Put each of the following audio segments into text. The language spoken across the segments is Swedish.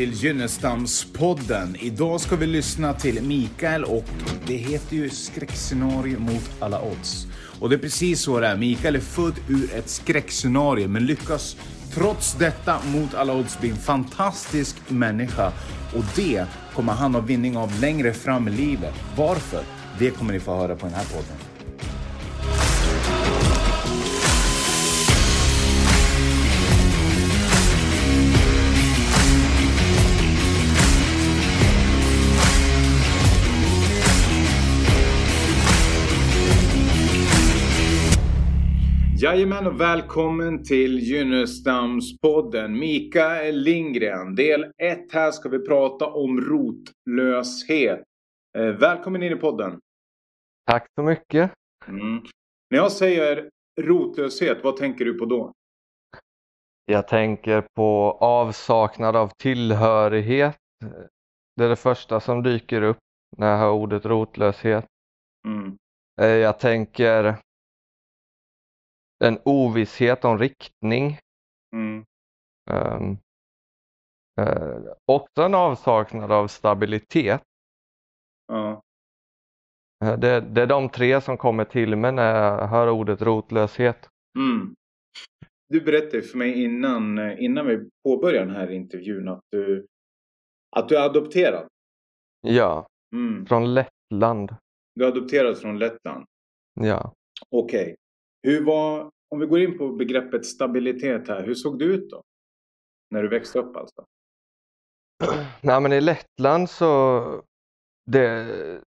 till Gynnestamspodden. Idag ska vi lyssna till Mikael och det heter ju skräckscenario mot alla odds. Och det är precis så det är. Mikael är född ur ett skräckscenario men lyckas trots detta mot alla odds bli en fantastisk människa. Och det kommer han ha vinning av längre fram i livet. Varför? Det kommer ni få höra på den här podden. Jajamän och välkommen till Gynnestamspodden. Mikael Lindgren. Del 1 här ska vi prata om rotlöshet. Eh, välkommen in i podden. Tack så mycket. Mm. När jag säger rotlöshet, vad tänker du på då? Jag tänker på avsaknad av tillhörighet. Det är det första som dyker upp när jag hör ordet rotlöshet. Mm. Eh, jag tänker en ovisshet om riktning. Mm. Um, uh, också en avsaknad av stabilitet. Ja. Uh, det, det, är de tre som kommer till mig när jag hör ordet rotlöshet. Mm. Du berättade för mig innan, innan vi påbörjade den här intervjun att du, att du är adopterad. Ja, mm. från Lettland. Du är adopterad från Lettland? Ja. Okej. Okay. Hur var, om vi går in på begreppet stabilitet här, hur såg du ut då? När du växte upp alltså? Nej men i Lettland så, det,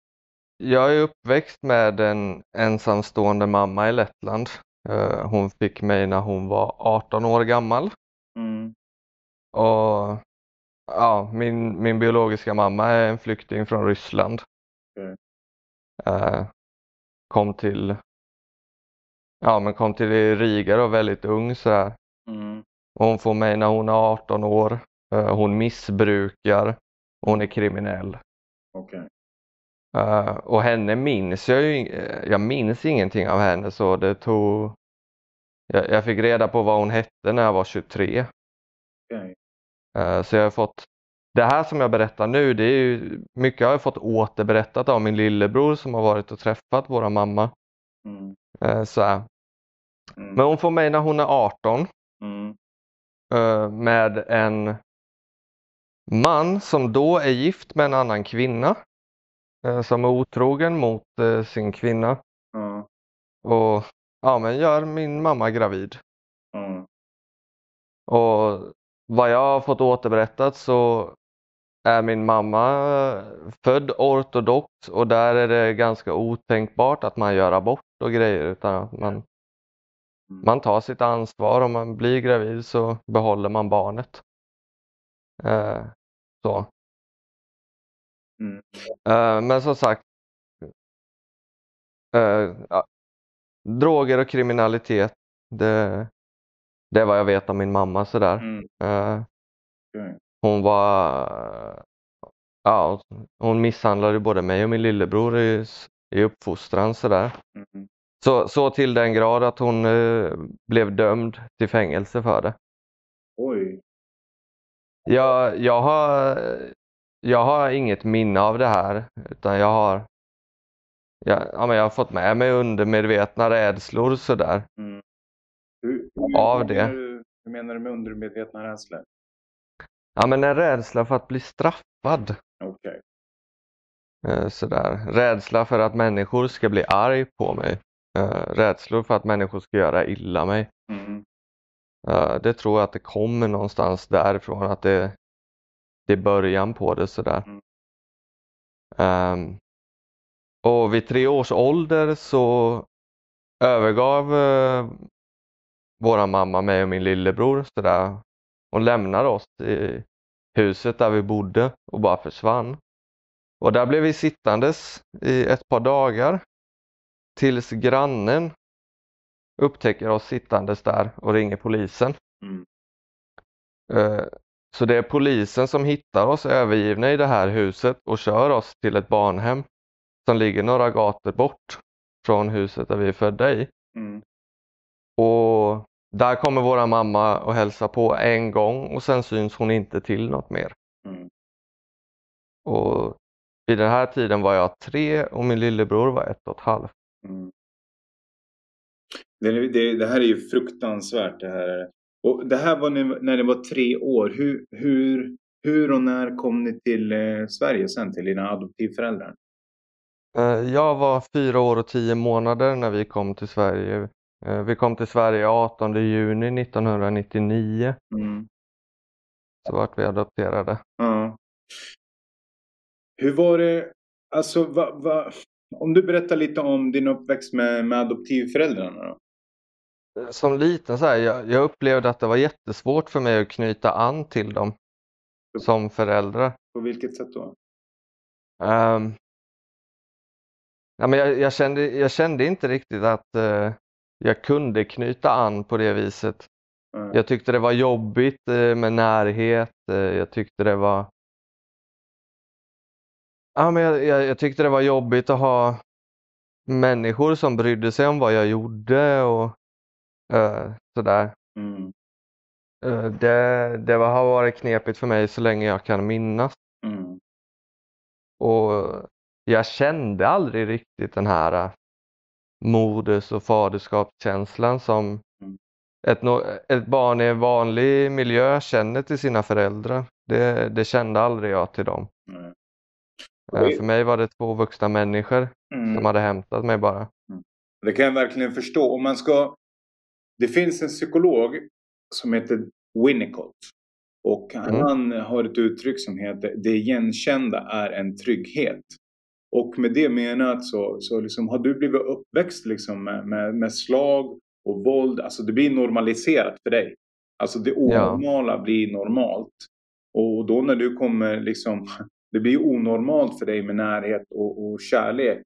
jag är uppväxt med en ensamstående mamma i Lettland. Eh, hon fick mig när hon var 18 år gammal. Mm. Och ja, min, min biologiska mamma är en flykting från Ryssland. Okay. Kom till ja, men kom till Riga då väldigt ung sådär. Mm. hon får mig när hon är 18 år. Uh, hon missbrukar. Hon är kriminell. Okay. Uh, och henne minns jag ju, jag minns ingenting av henne så det tog, jag, jag fick reda på vad hon hette när jag var 23. Okay. Uh, så jag har fått, det här som jag berättar nu, det är ju, mycket har jag fått återberättat av min lillebror som har varit och träffat våra mamma. Mm. Uh, så mm. Men hon får mig när hon är 18 mm. med en man som då är gift med en annan kvinna som är otrogen mot sin kvinna. Mm. Och ja, men gör min mamma gravid. Och vad jag har fått återberättat så är min mamma född ortodox och där är det ganska otänkbart att man gör abort och grejer utan man, mm. man tar sitt ansvar. Om man blir gravid så behåller man barnet. Eh, så. Mm. Eh, men som sagt, eh, ja, droger och kriminalitet, det, det är vad jag vet om min mamma sådär. Mm. Okay. Hon var, ja, hon misshandlade både mig och min lillebror i, i uppfostran sådär. Mm. Så, så till den grad att hon eh, blev dömd till fängelse för det. Oj. Jag, jag, har, jag har inget minne av det här utan jag har jag, ja, men jag har fått med mig undermedvetna rädslor sådär. Mm. Hur, hur, av hur det. Menar du, hur menar du med undermedvetna rädslor? Ja men en rädsla för att bli straffad. Okej. Okay. Sådär. Rädsla för att människor ska bli arg på mig. Rädslor för att människor ska göra illa mig. Mm. Det tror jag att det kommer någonstans därifrån att det, det är början på det sådär. Mm. Um, och vid tre års ålder så övergav uh, våra mamma mig och min lillebror sådär. Hon lämnade oss i huset där vi bodde och bara försvann. Och där blev vi sittandes i ett par dagar tills grannen upptäcker oss sittandes där och ringer polisen. Mm. Uh, så det är polisen som hittar oss övergivna i det här huset och kör oss till ett barnhem som ligger några gator bort från huset där vi är födda i. Mm. Och där kommer våra mamma och hälsa på en gång och sen syns hon inte till något mer. Och vid den här tiden var jag tre och min lillebror var ett och ett halvt. Mm. Det, det, det, här är ju fruktansvärt det här. Och det här var när, när ni var tre år. Hur, hur, hur och när kom ni till eh, Sverige sen, till dina adoptivföräldrar? Eh, jag var fyra år och tio månader när vi kom till Sverige. Eh, vi kom till Sverige 18 juni 1999. Mm. Så vart vi adopterade. Ja. Hur var det, alltså va, va, om du berättar lite om din uppväxt med, med adoptivföräldrarna då? Som liten så här, jag, jag upplevde att det var jättesvårt för mig att knyta an till dem som föräldrar. På vilket sätt då? Um, ja, men jag, jag, kände, jag kände inte riktigt att uh, jag kunde knyta an på det viset. Mm. Jag tyckte det var jobbigt uh, med närhet. Uh, jag tyckte det var Ja, men jag, jag, jag, tyckte det var jobbigt att ha människor som brydde sig om vad jag gjorde och uh, sådär. Mm. Uh, det det har varit knepigt för mig så länge jag kan minnas. Mm. Och jag kände aldrig riktigt den här uh, moders och faderskapskänslan som mm. ett, ett barn i en vanlig miljö känner till sina föräldrar. Det, det kände aldrig jag till dem. Mm. För mig var det två vuxna människor mm. som hade hämtat mig bara. Mm. Det kan jag verkligen förstå. Om man ska... Det finns en psykolog som heter Winnicott. Och mm. han har ett uttryck som heter det igenkända är en trygghet. Och med det menat så, så liksom, har du blivit uppväxt liksom med, med, med, slag och våld. Alltså det blir normaliserat för dig. Alltså det onormala ja. blir normalt. Och då när du kommer liksom det blir onormalt för dig med närhet och, och kärlek.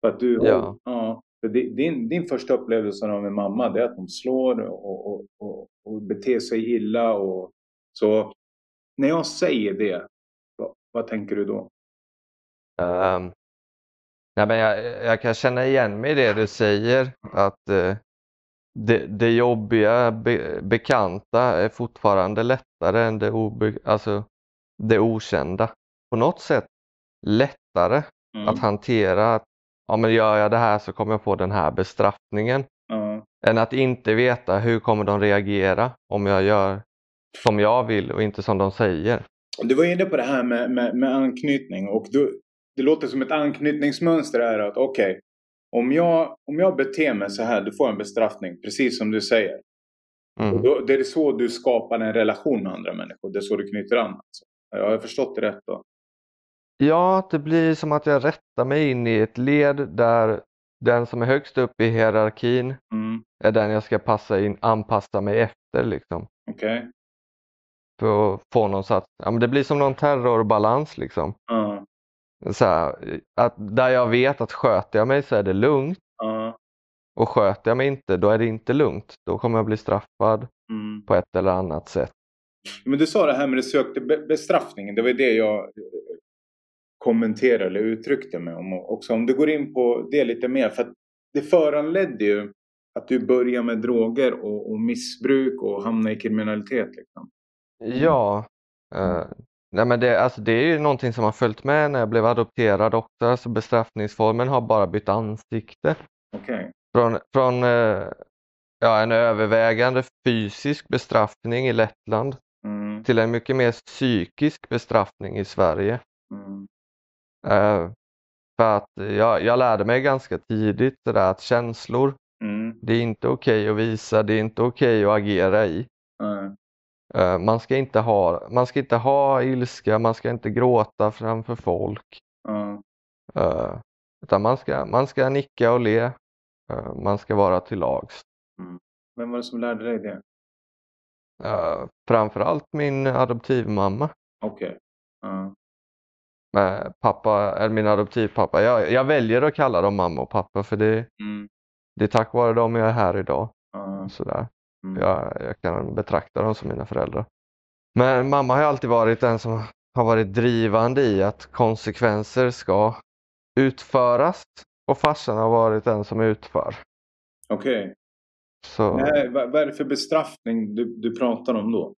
För att du, ja. ja för din, din första upplevelse av en mamma det är att de slår och, och, och, och beter sig illa. Och, så när jag säger det, vad, vad tänker du då? Um, nej men jag, jag, kan känna igen mig i det du säger. Att uh, det, det jobbiga, be, bekanta är fortfarande lättare än det, obe, alltså, det okända på något sätt lättare mm. att hantera att ja, men gör jag det här så kommer jag få den här bestraffningen. Mm. Än att inte veta hur kommer de reagera om jag gör som jag vill och inte som de säger. Du var inne på det här med, med, med anknytning och du, det låter som ett anknytningsmönster är att okej, okay, om, jag, om jag beter mig så här, du får en bestraffning, precis som du säger. Mm. Då, det är så du skapar en relation med andra människor, det är så du knyter an. Alltså. Jag har förstått det rätt då? Ja, det blir som att jag rättar mig in i ett led där den som är högst upp i hierarkin mm. är den jag ska passa in, anpassa mig efter. Liksom. Okay. För att få någon sats. Ja, men det blir som någon terrorbalans liksom. Mm. Så här, att där jag vet att sköter jag mig så är det lugnt. Mm. Och sköter jag mig inte, då är det inte lugnt. Då kommer jag bli straffad mm. på ett eller annat sätt. Men du sa det här med det sökte bestraffningen. Det var det jag kommenterade eller uttryckte mig om. Också om du går in på det lite mer. För det föranledde ju att du började med droger och, och missbruk och hamnade i kriminalitet. Liksom. Ja, uh, nej men det, alltså det är ju någonting som har följt med när jag blev adopterad också. Alltså bestraffningsformen har bara bytt ansikte. Okay. Från, från uh, ja, en övervägande fysisk bestraffning i Lettland mm. till en mycket mer psykisk bestraffning i Sverige. Mm. Uh, för att jag, jag lärde mig ganska tidigt det där att känslor, mm. det är inte okej okay att visa, det är inte okej okay att agera i. Mm. Uh, man, ska inte ha, man ska inte ha ilska, man ska inte gråta framför folk. Mm. Uh, utan man ska, man ska nicka och le. man ska vara till lags. Mm. Vem var det som lärde dig det? Uh, framförallt min adoptivmamma. Okej. Okay med pappa, eller min adoptivpappa. Jag, jag väljer att kalla dem mamma och pappa för det, mm. det är tack vare dem jag är här idag. Uh. Sådär. Mm. Jag, jag kan betrakta dem som mina föräldrar. Men mamma har alltid varit den som har varit drivande i att konsekvenser ska utföras och farsan har varit den som utför. Okej. Okay. vad, vad är det för bestraffning du, du pratar om då?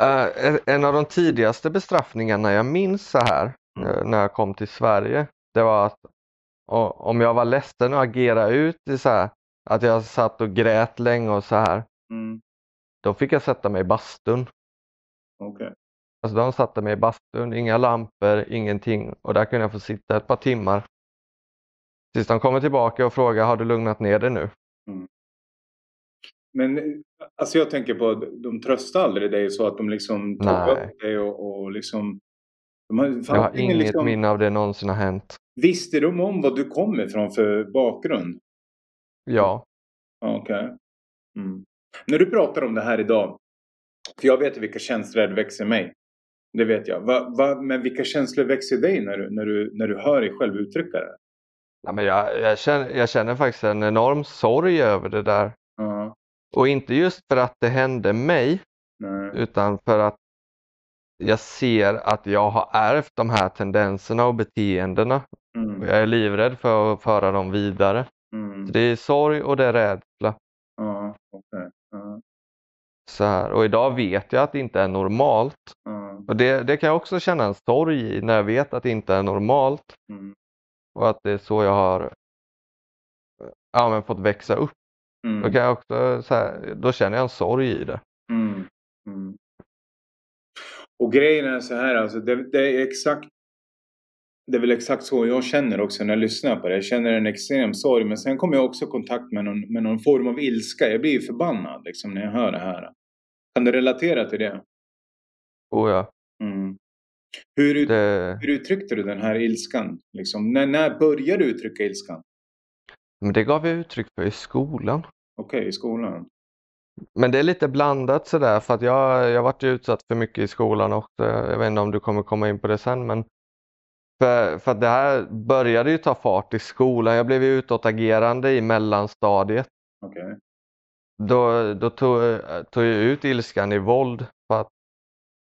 Uh, en av de tidigaste bestraffningarna jag minns så här mm. När jag kom till Sverige, det var att om jag var ledsen och agerade ut i så här, att jag satt och grät länge och så här, mm. då fick jag sätta mig i bastun. Okay. Alltså de satte mig i bastun, inga lampor, ingenting och där kunde jag få sitta ett par timmar. Tills de kommer tillbaka och frågar, har du lugnat ner dig nu? Mm. Men alltså jag tänker på, de tröstar aldrig dig så att de liksom tar upp dig och, och liksom... De jag har inget liksom, minne av det någonsin har hänt. Visste de om vad du kommer ifrån för bakgrund? Ja. Okej. Okay. Mm. När du pratar om det här idag, för jag vet vilka känslor det växer mig. Det vet jag. Va, va, men vilka känslor växer dig när du, när, du, när du hör dig själv uttrycka det? Ja, men jag, jag, känner, jag känner faktiskt en enorm sorg över det där. Uh-huh. Och inte just för att det hände mig, Nej. utan för att jag ser att jag har ärvt de här tendenserna och beteendena. Mm. Jag är livrädd för att föra dem vidare. Mm. det är sorg och det är rädsla. Uh, okay. uh. Så här. Och idag vet jag att det inte är normalt. Uh. Och det, det kan jag också känna en sorg i när jag vet att det inte är normalt. Mm. Och att det är så jag har ja, men fått växa upp. Mm. Då, kan jag också, så här, då känner jag en sorg i det. Och grejen är så här, alltså, det, det, är exakt det är väl exakt så jag känner också när jag lyssnar på det. Jag känner en extrem sorg men sen kommer jag också i kontakt med någon, med någon form av ilska. Jag blir förbannad liksom, när jag hör det här. Kan du relatera till det? Oh ja. Mm. Hur, ut, det... hur uttryckte du den här ilskan? Liksom, när, när började du uttrycka ilskan? Men det gav jag uttryck för i skolan. Okej, okay, i skolan. Men det är lite blandat sådär för att jag, jag varit utsatt för mycket i skolan också. Jag vet inte om du kommer komma in på det sen men för, för det här började ju ta fart i skolan. Jag blev ju utåtagerande i mellanstadiet. Okay. Då, då tog, tog jag ut ilskan i våld. För att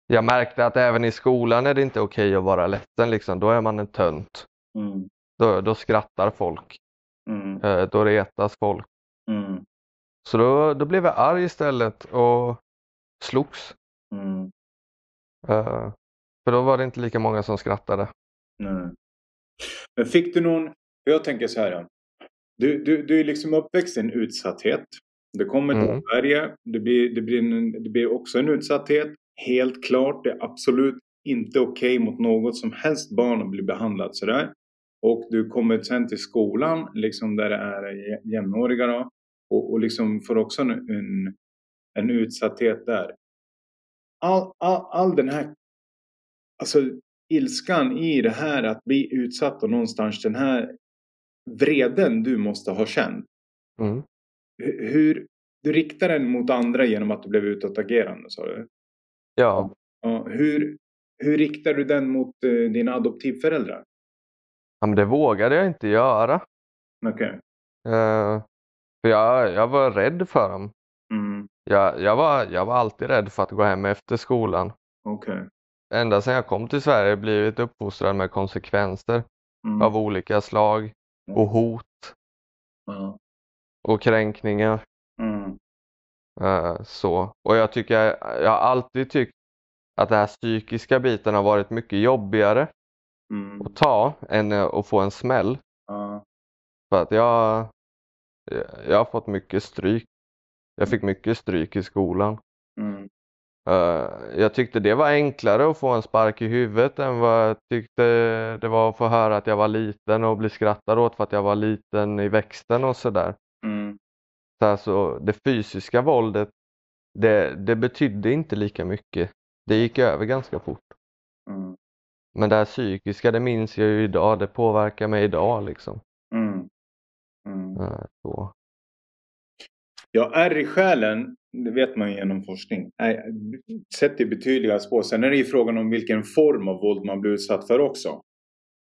jag märkte att även i skolan är det inte okej okay att vara ledsen. Liksom. Då är man en tönt. Mm. Då, då skrattar folk. Mm. Eh, då retas folk. Mm. Så då, då blev jag arg istället och slogs. Mm. Uh, för då var det inte lika många som skrattade. Nej. Men fick du någon, jag tänker så här. Du, du, du är liksom uppväxt i en utsatthet. Det kommer till mm. Sverige, det blir, det, blir en, det blir också en utsatthet. Helt klart, det är absolut inte okej okay mot något som helst barn att bli behandlat sådär. Och du kommer sen till skolan, liksom där det är jämnåriga då, och, och liksom får också en, en, en utsatthet där. All, all, all den här alltså, ilskan i det här att bli utsatt och någonstans den här vreden du måste ha känt. Mm. Hur, du riktar den mot andra genom att du blev utåtagerande sa du? Ja. ja hur, hur riktar du den mot uh, dina adoptivföräldrar? Ja, men det vågade jag inte göra. Okej. Okay. Uh, eh, för jag, jag var rädd för dem. Mm. Jag, jag, var, jag var alltid rädd för att gå hem efter skolan. Okay ända sedan jag kom till Sverige blivit uppfostrad med konsekvenser mm. av olika slag och hot mm. och kränkningar. Uh, så. Och jag tycker, jag, jag har alltid tyckt att den här psykiska biten har varit mycket jobbigare mm. att ta än att få en smäll. För att jag, jag har fått mycket stryk. Jag fick mycket stryk i skolan. Mm. Uh, jag tyckte det var enklare att få en spark i huvudet än vad jag tyckte det var att få höra att jag var liten och bli skrattad åt för att jag var liten i växten och sådär. Mm. Så alltså, det fysiska våldet, det, det betydde inte lika mycket. Det gick över ganska fort. Mm. Men det här psykiska, det minns jag ju idag. Det påverkar mig idag liksom. Mm. Uh, så. Ja, ärr i själen, det vet man genom forskning, sätter betydliga spår. Sen är det ju frågan om vilken form av våld man blir utsatt för också.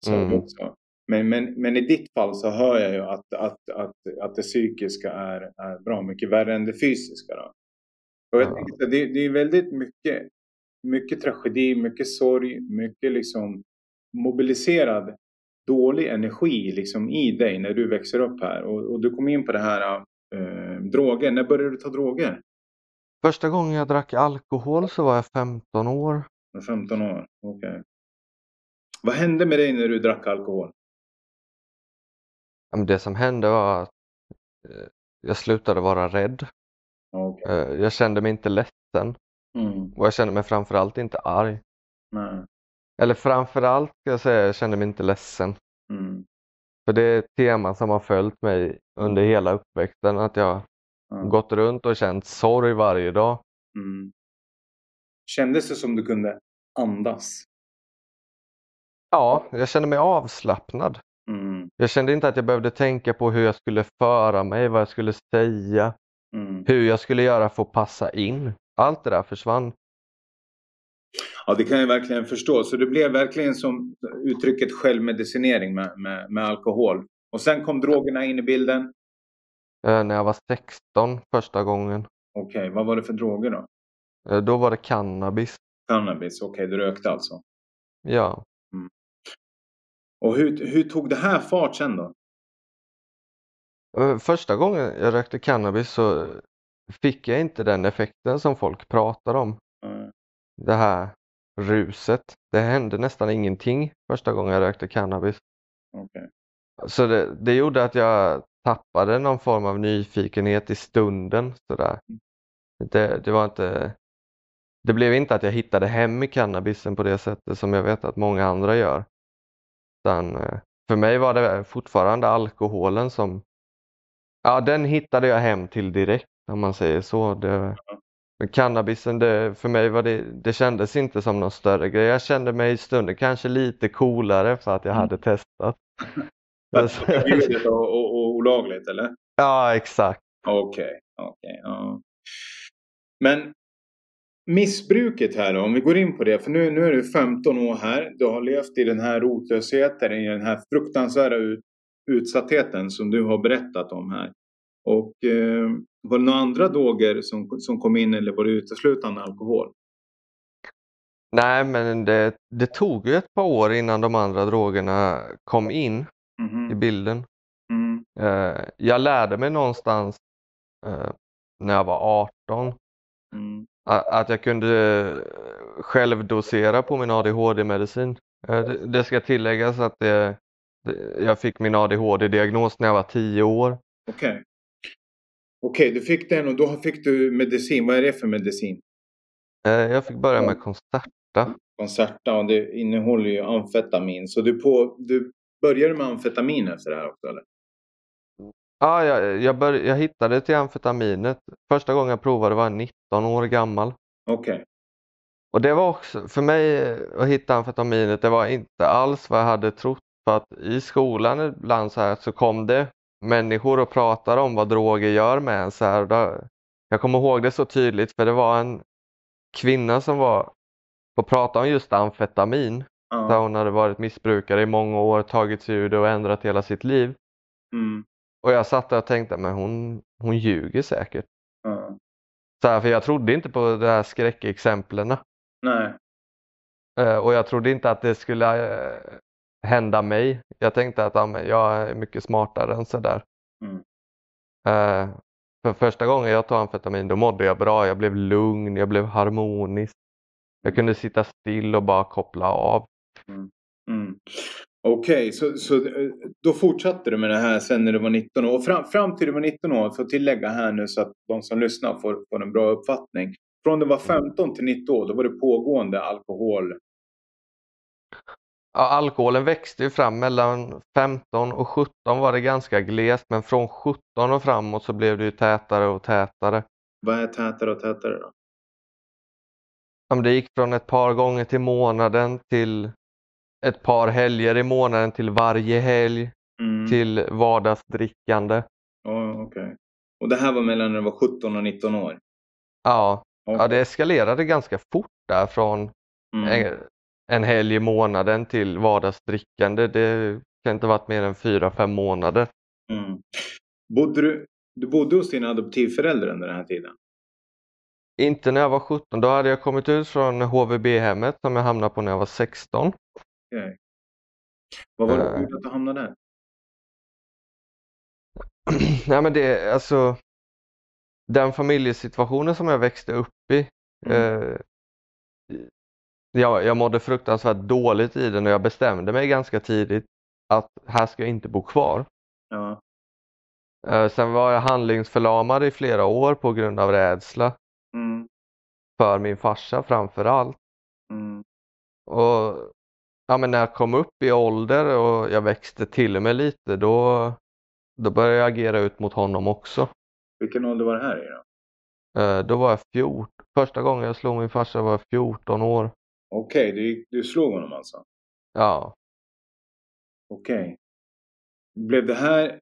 Mm. också. Men, men, men i ditt fall så hör jag ju att, att, att, att det psykiska är, är bra mycket värre än det fysiska. Då. Och jag ja. det, det är väldigt mycket, mycket tragedi, mycket sorg, mycket liksom mobiliserad dålig energi liksom i dig när du växer upp här. Och, och du kom in på det här eh, droger. När började du ta droger? Första gången jag drack alkohol så var jag 15 år. 15 år, okej. Okay. Vad hände med dig när du drack alkohol? Det som hände var att eh, jag slutade vara rädd. Okay. Eh, jag kände mig inte ledsen. Mm. Och jag kände mig framförallt inte arg. Nej. Eller framförallt ska jag säga, jag kände mig inte ledsen. Mm. För det är ett tema som har följt mig under hela uppväxten. Att jag Mm. gått runt och känt sorg varje dag. Mm. Kändes det som du kunde andas? Ja, jag kände mig avslappnad. Mm. Jag kände inte att jag behövde tänka på hur jag skulle föra mig, vad jag skulle säga, Mm. hur jag skulle göra för att passa in. Allt det där försvann. Ja, det kan jag verkligen förstå. Så det blev verkligen som uttrycket självmedicinering med, med, med alkohol. Och sen kom drogerna in i bilden. Eh, när jag var 16 första gången. Okej, vad var det för droger då? Eh, då var det cannabis. Cannabis, okej, du rökte alltså. Ja. Och hur, hur tog det här fart sen då? Eh, Första gången jag rökte cannabis så fick jag inte den effekten som folk pratar om. Mm. Det här ruset. Det hände nästan ingenting första gången jag rökte cannabis. Okej. Så det, det gjorde att jag tappade någon form av nyfikenhet i stunden. Sådär. Det, det var inte det blev inte att jag hittade hem i cannabisen på det sättet som jag vet att många andra gör. Utan, eh, för mig var det fortfarande alkoholen som, ja den hittade jag hem till direkt om man säger så. Det, men cannabisen, det, för mig var det, det kändes inte som någon större grej. Jag kände mig i stunden kanske lite coolare för att jag Mm. hade testat. Förbjudet och, och, och olagligt eller? Ja, exakt. Okej, okej. ja. Men missbruket här då, om vi går in på det. För nu, nu är du 15 år här. Du har levt i den här rotlösheten, i den här fruktansvärda ut, utsattheten som du har berättat om här. Och eh, var det några andra droger som, som kom in eller var det uteslutande alkohol? Nej, men det, det tog ju ett par år innan de andra drogerna kom in Mhm. i bilden. Mm. Eh, jag lärde mig någonstans eh, när jag var 18 Mm. a- att jag kunde självdosera på min ADHD-medicin. Eh, det, det ska tilläggas att det, det, jag fick min ADHD-diagnos när jag var 10 år. Okej. Okej, du fick den och då fick du medicin. Vad är det för medicin? Eh, jag fick börja med Concerta. Concerta och det innehåller ju amfetamin. Så du, på, du började med amfetamin efter det här också eller? Ja, jag, jag, bör, jag hittade till amfetaminet. Första gången jag provade var jag 19 år gammal. Okej. Och det var också, för mig att hitta amfetaminet, det var inte alls vad jag hade trott. För att i skolan ibland så här så kom det människor och pratade om vad droger gör med en. Så här, då, jag kommer ihåg det så tydligt för det var en kvinna som var och pratade om just amfetamin. Ja. Där hon hade varit missbrukare i många år, tagit sig ur det och ändrat hela sitt liv. Mm. Och jag satt där och tänkte, men hon, hon ljuger säkert. Ja. Så här, för jag trodde inte på de här skräckexemplen. Nej. Eh, Och jag trodde inte att det skulle eh, hända mig. Jag tänkte att ja, jag är mycket smartare än sådär. Mm. Eh, För första gången jag tog amfetamin då mådde jag bra. Jag blev lugn, jag blev harmonisk. Jag kunde sitta still och bara koppla av. Mm. Okej, så, så eh, då fortsatte du med det här sen när du var 19 år. Fram, fram till du var 19 år, för att tillägga här nu så att de som lyssnar får, får en bra uppfattning. Från du var 15 till 19 år, då var det pågående alkohol. Ja, alkoholen växte ju fram mellan 15 och 17 var det ganska glest men från 17 och framåt så blev det ju tätare och tätare. Vad är tätare och tätare då? Ja, Det gick från ett par gånger till månaden till ett par helger i månaden till varje helg Mm. till vardagsdrickande. Ja, okej. Och det här var mellan när du var 17 och 19 år? Ja, ja Okej. det eskalerade ganska fort där från Mm. En, helg i månaden till vardagsdrickande. Det kan inte varit mer än fyra, fem månader. Mm. Bodde du, du bodde hos dina adoptivföräldrar under den här tiden? Inte när jag var 17, då hade jag kommit ut från HVB-hemmet som jag hamnade på när jag var 16. Okej. Vad var det som Eh. gjorde att du hamnade där? Nej men det, alltså den familjesituationen som jag växte upp i. Mm. Eh, jag, jag mådde fruktansvärt dåligt i den och jag bestämde mig ganska tidigt att här ska jag inte bo kvar. Ja. Eh, sen var jag handlingsförlamad i flera år på grund av rädsla Mm. för min farsa framför allt. Mm. Och ja, men när jag kom upp i ålder och jag växte till mig lite då, då började jag agera ut mot honom också. Vilken ålder var det här i då? Eh, Då var jag 14. Första gången jag slog min farsa var jag 14 år. Okej, du, gick- du slog honom alltså? Ja, Okej. Blev det här...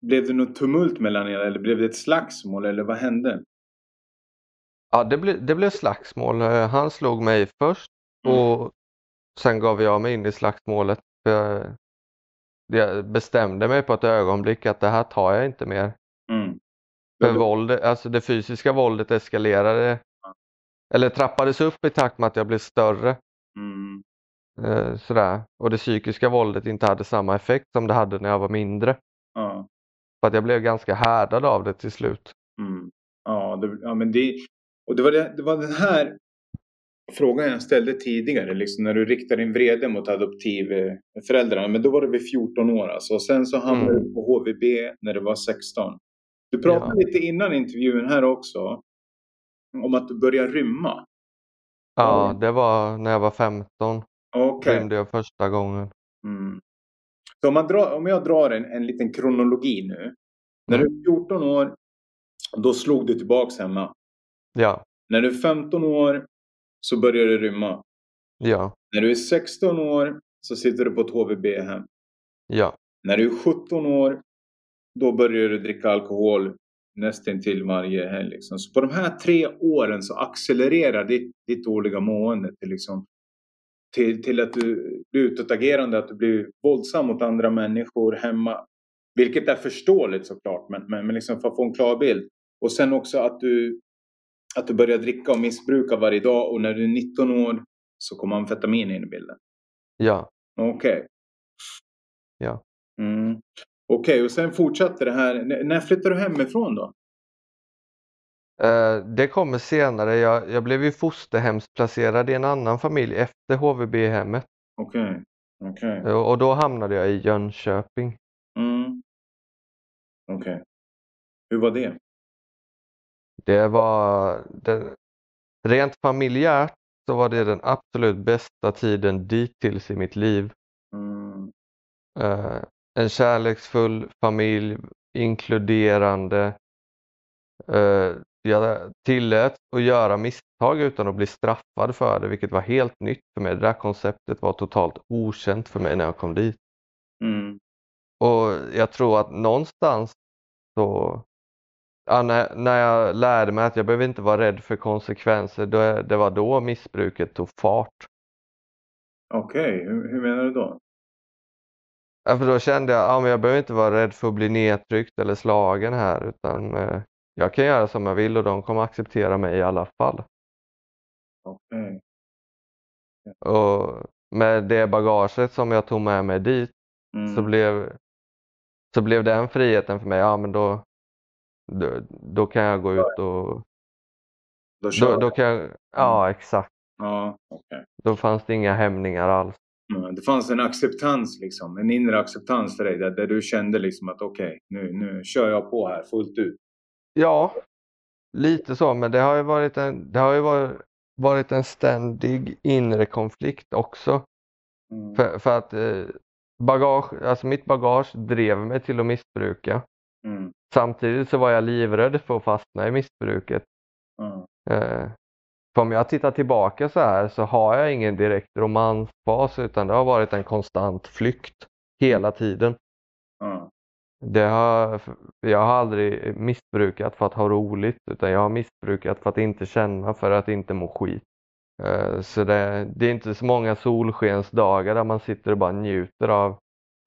Blev det något tumult mellan er eller blev det ett slagsmål eller vad hände? ja det, ble, det blev slagsmål. Eh, Han slog mig först Mm. och sen gav jag mig in i slagsmålet. För jag, bestämde mig på ett ögonblick att det här tar jag inte mer. Mm. För våld, alltså det fysiska våldet eskalerade eller trappades upp i takt med att jag blev större. Mm. Eh, sådär. Och det psykiska våldet inte hade samma effekt som det hade när jag var mindre. Ja. För att jag blev ganska härdad av det till slut. Mm. Ja, det, ja, men det... Och det var, det, det var den här frågan jag ställde tidigare, liksom när du riktade din vrede mot adoptivföräldrarna. Men då var det vid 14 år alltså. Och sen så hamnade Mm. du på HVB när du var 16. Du pratade Ja. lite innan intervjun här också om att du började rymma. Ja, Mm. det var när jag var 15. Okej. Rymde jag första gången. Mm. Så om, man drar, om jag drar en, en liten kronologi nu. När Mm. du är 14 år, då slog du tillbaks hemma. Ja, När du är 15 år så börjar du rymma. ja, När du är 16 år så sitter du på ett HVB-hem. ja, När du är 17 år då börjar du dricka alkohol nästan till varje helg. Liksom. Så på de här tre åren så accelererar ditt, ditt dåliga mående till, liksom, till, till att du blir utåtagerande, att du blir våldsam mot andra människor hemma. Vilket är förståeligt såklart, men, men, men liksom för att få en klar bild. Och sen också att du, att du börjar dricka och missbruka varje dag och när du är 19 år så kommer amfetamin in i bilden. ja. Okej. Ja. Mm. Okej, och sen fortsatte det här. N- när flyttade du hemifrån då? Eh, det kommer senare. Jag, jag blev ju fosterhemsplacerad i en annan familj efter HVB-hemmet. Okej. Okej. Eh, Och då hamnade jag i Jönköping. Mm. Okej. Hur var det? Det var det, rent familjärt så var det den absolut bästa tiden dittills i mitt liv. Mm. Eh, en kärleksfull familj, inkluderande. Eh, jag tillät att göra misstag utan att bli straffad för det, vilket var helt nytt för mig. Det där konceptet var totalt okänt för mig när jag kom dit. Mm. Och jag tror att någonstans så Ja, när, när jag lärde mig att jag behöver inte vara rädd för konsekvenser, då, det var då missbruket tog fart. Okej, hur, hur menar du då? Ja, för då kände jag att ja, men jag behöver inte vara rädd för att bli nedtryckt eller slagen här utan eh, jag kan göra som jag vill och de kommer acceptera mig i alla fall. Okej. Och med det bagaget som jag tog med mig dit Mm. så, blev, så blev den friheten för mig, ja men då, då, då kan jag gå ut och Då då, då kan jag, ja exakt, Ja, okej. då fanns det inga hämningar alls. Mm. Det fanns en acceptans liksom. En inre acceptans för dig. Där, där du kände liksom att okej, nu, nu kör jag på här fullt ut. Ja, lite så, men det har ju varit en, det har ju varit, varit en ständig inre konflikt också. Mm. För, för att eh, bagage, alltså mitt bagage drev mig till att missbruka. Mm. Samtidigt så var jag livrädd för att fastna i missbruket. Mm. Eh, för om jag tittar tillbaka så här så har jag ingen direkt romansfas utan det har varit en konstant flykt hela tiden. Mm. Det har, jag har aldrig missbrukat för att ha roligt utan jag har missbrukat för att inte känna, för att inte må skit. Eh, Så det, det är inte så många solskensdagar där man sitter och bara njuter av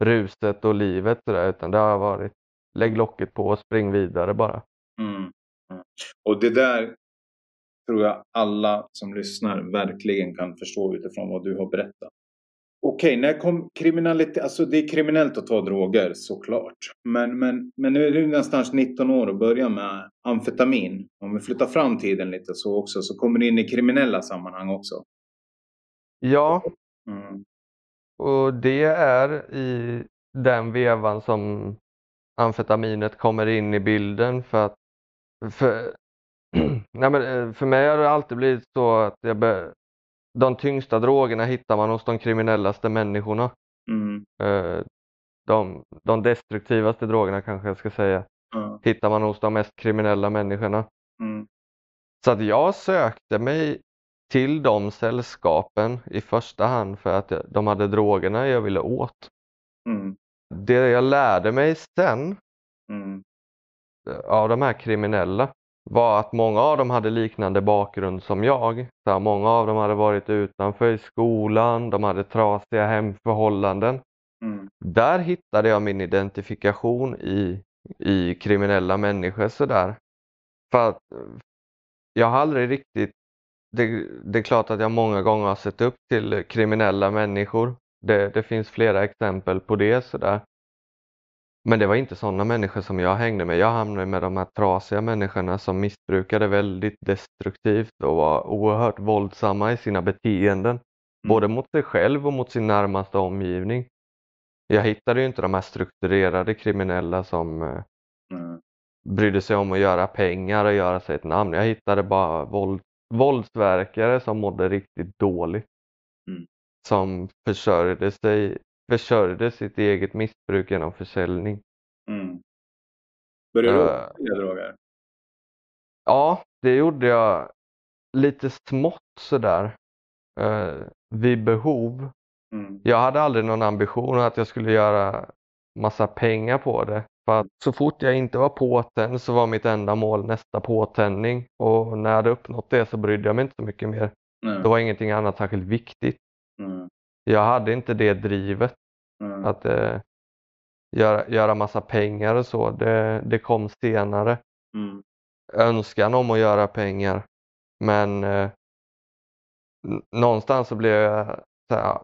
ruset och livet där, utan det har varit lägg locket på och spring vidare bara. Mm. Och det där tror jag alla som lyssnar verkligen kan förstå utifrån vad du har berättat. Okej, när kom kriminalitet, alltså det är kriminellt att ta droger såklart. Men, men, men nu är du någonstans 19 år och börjar med amfetamin. Om vi flyttar fram tiden lite så också så kommer du in i kriminella sammanhang också. Ja, Mm. och det är i den vevan som amfetaminet kommer in i bilden för att för, nej men, eh, för mig har det alltid blivit så att jag be, de tyngsta drogerna hittar man hos de kriminellaste människorna. Mm. Eh, De, de destruktivaste drogerna kanske jag ska säga Ja. hittar man hos de mest kriminella människorna. Mm. Så att jag sökte mig till de sällskapen i första hand för att de hade drogerna jag ville åt. Mm. Det jag lärde mig sen Mm. av de här kriminella var att många av dem hade liknande bakgrund som jag. Så här, många av dem hade varit utanför i skolan, de hade trasiga hemförhållanden. Mm. Där hittade jag min identifikation i, i kriminella människor sådär. För att jag har aldrig riktigt, det, det är klart att jag många gånger har sett upp till kriminella människor. Det, det finns flera exempel på det sådär. Men det var inte sådana människor som jag hängde med. Jag hamnade med de här trasiga människorna som missbrukade väldigt destruktivt och var oerhört våldsamma i sina beteenden. Både mot sig själv och mot sin närmaste omgivning. Jag hittade ju inte de här strukturerade kriminella som Mm. brydde sig om att göra pengar och göra sig ett namn. Jag hittade bara våld, våldsverkare som mådde riktigt dåligt. Mm. Som försörjde, sig, försörjde sitt eget missbruk genom försäljning. Mm. Började du sälja droger? Ja, det gjorde jag lite smått sådär. Eh, vid behov. Mm. Jag hade aldrig någon ambition att jag skulle göra massa pengar på det. För att så fort jag inte var påtänd så var mitt enda mål nästa påtändning. Och när jag hade uppnått det så brydde jag mig inte så mycket mer. Nej. Det var ingenting annat särskilt viktigt. Jag hade inte det drivet Mm. att eh, göra, göra massa pengar och så. Det, det kom senare. Mm. Önskan om att göra pengar. Men eh, någonstans så blev jag så här,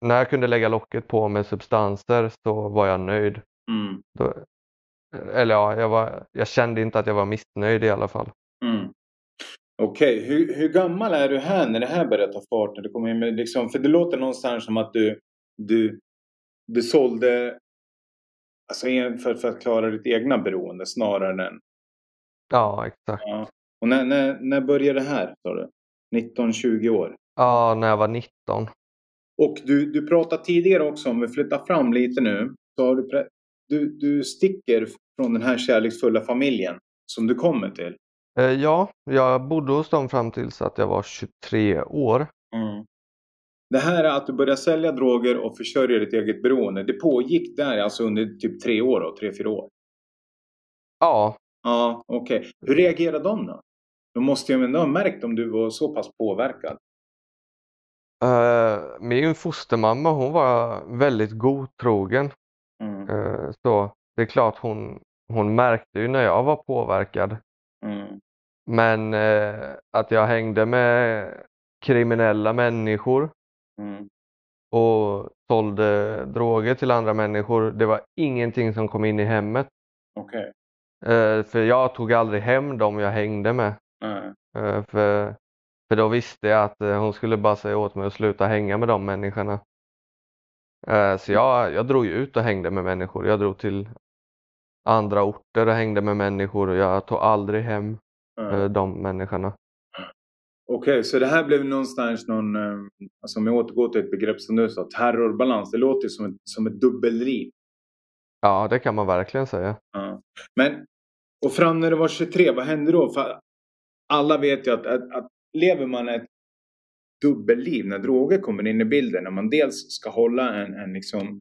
när jag kunde lägga locket på med substanser så var jag nöjd. Mm. Då, eller ja, jag, var, jag kände inte att jag var missnöjd i alla fall. Mm. Okej, hur, hur gammal är du här när det här börjar ta fart? När du kommer in med, liksom, för det låter någonstans som att du, du, du sålde alltså, för, för att klara ditt egna beroende snarare än... Ja, exakt. Ja. Och när, när, när började det här? Sa du? 19-20 år? Ja, när jag var 19. Och du, du pratade tidigare också, om vi flyttar fram lite nu, så har du, du, du sticker från den här kärleksfulla familjen som du kommer till. Eh, ja, jag bodde hos dem fram tills att jag var 23 år. Mm. Det här är att du börjar sälja droger och försörja ditt eget beroende. Det pågick där alltså under typ tre år och tre, fyra år. Ja, Ja, okej. Hur reagerade de då? De måste ju ändå ha märkt om du var så pass påverkad. eh, min fostermamma hon var väldigt godtrogen. Mm. Eh, så det är klart hon, hon märkte ju när jag var påverkad. Mm. Men eh, att jag hängde med kriminella människor Mm. och sålde droger till andra människor, det var ingenting som kom in i hemmet. Okej. Eh, för jag tog aldrig hem dem jag hängde med. Nej. Eh, för, för då visste jag att eh, hon skulle bara säga åt mig att sluta hänga med de människorna. Eh, så jag, jag drog ut och hängde med människor. Jag drog till andra orter och hängde med människor och jag tog aldrig hem eh, de människorna. Okej, så det här blev någonstans någon, eh, alltså om jag återgår till ett begrepp som du sa, terrorbalans. Det låter ju som ett, som ett dubbelliv. Ja, det kan man verkligen säga. Ja. Men, och fram när du var 23, vad hände då? För alla vet ju att, att, att lever man ett dubbelliv när droger kommer in i bilden, när man dels ska hålla en, en, liksom,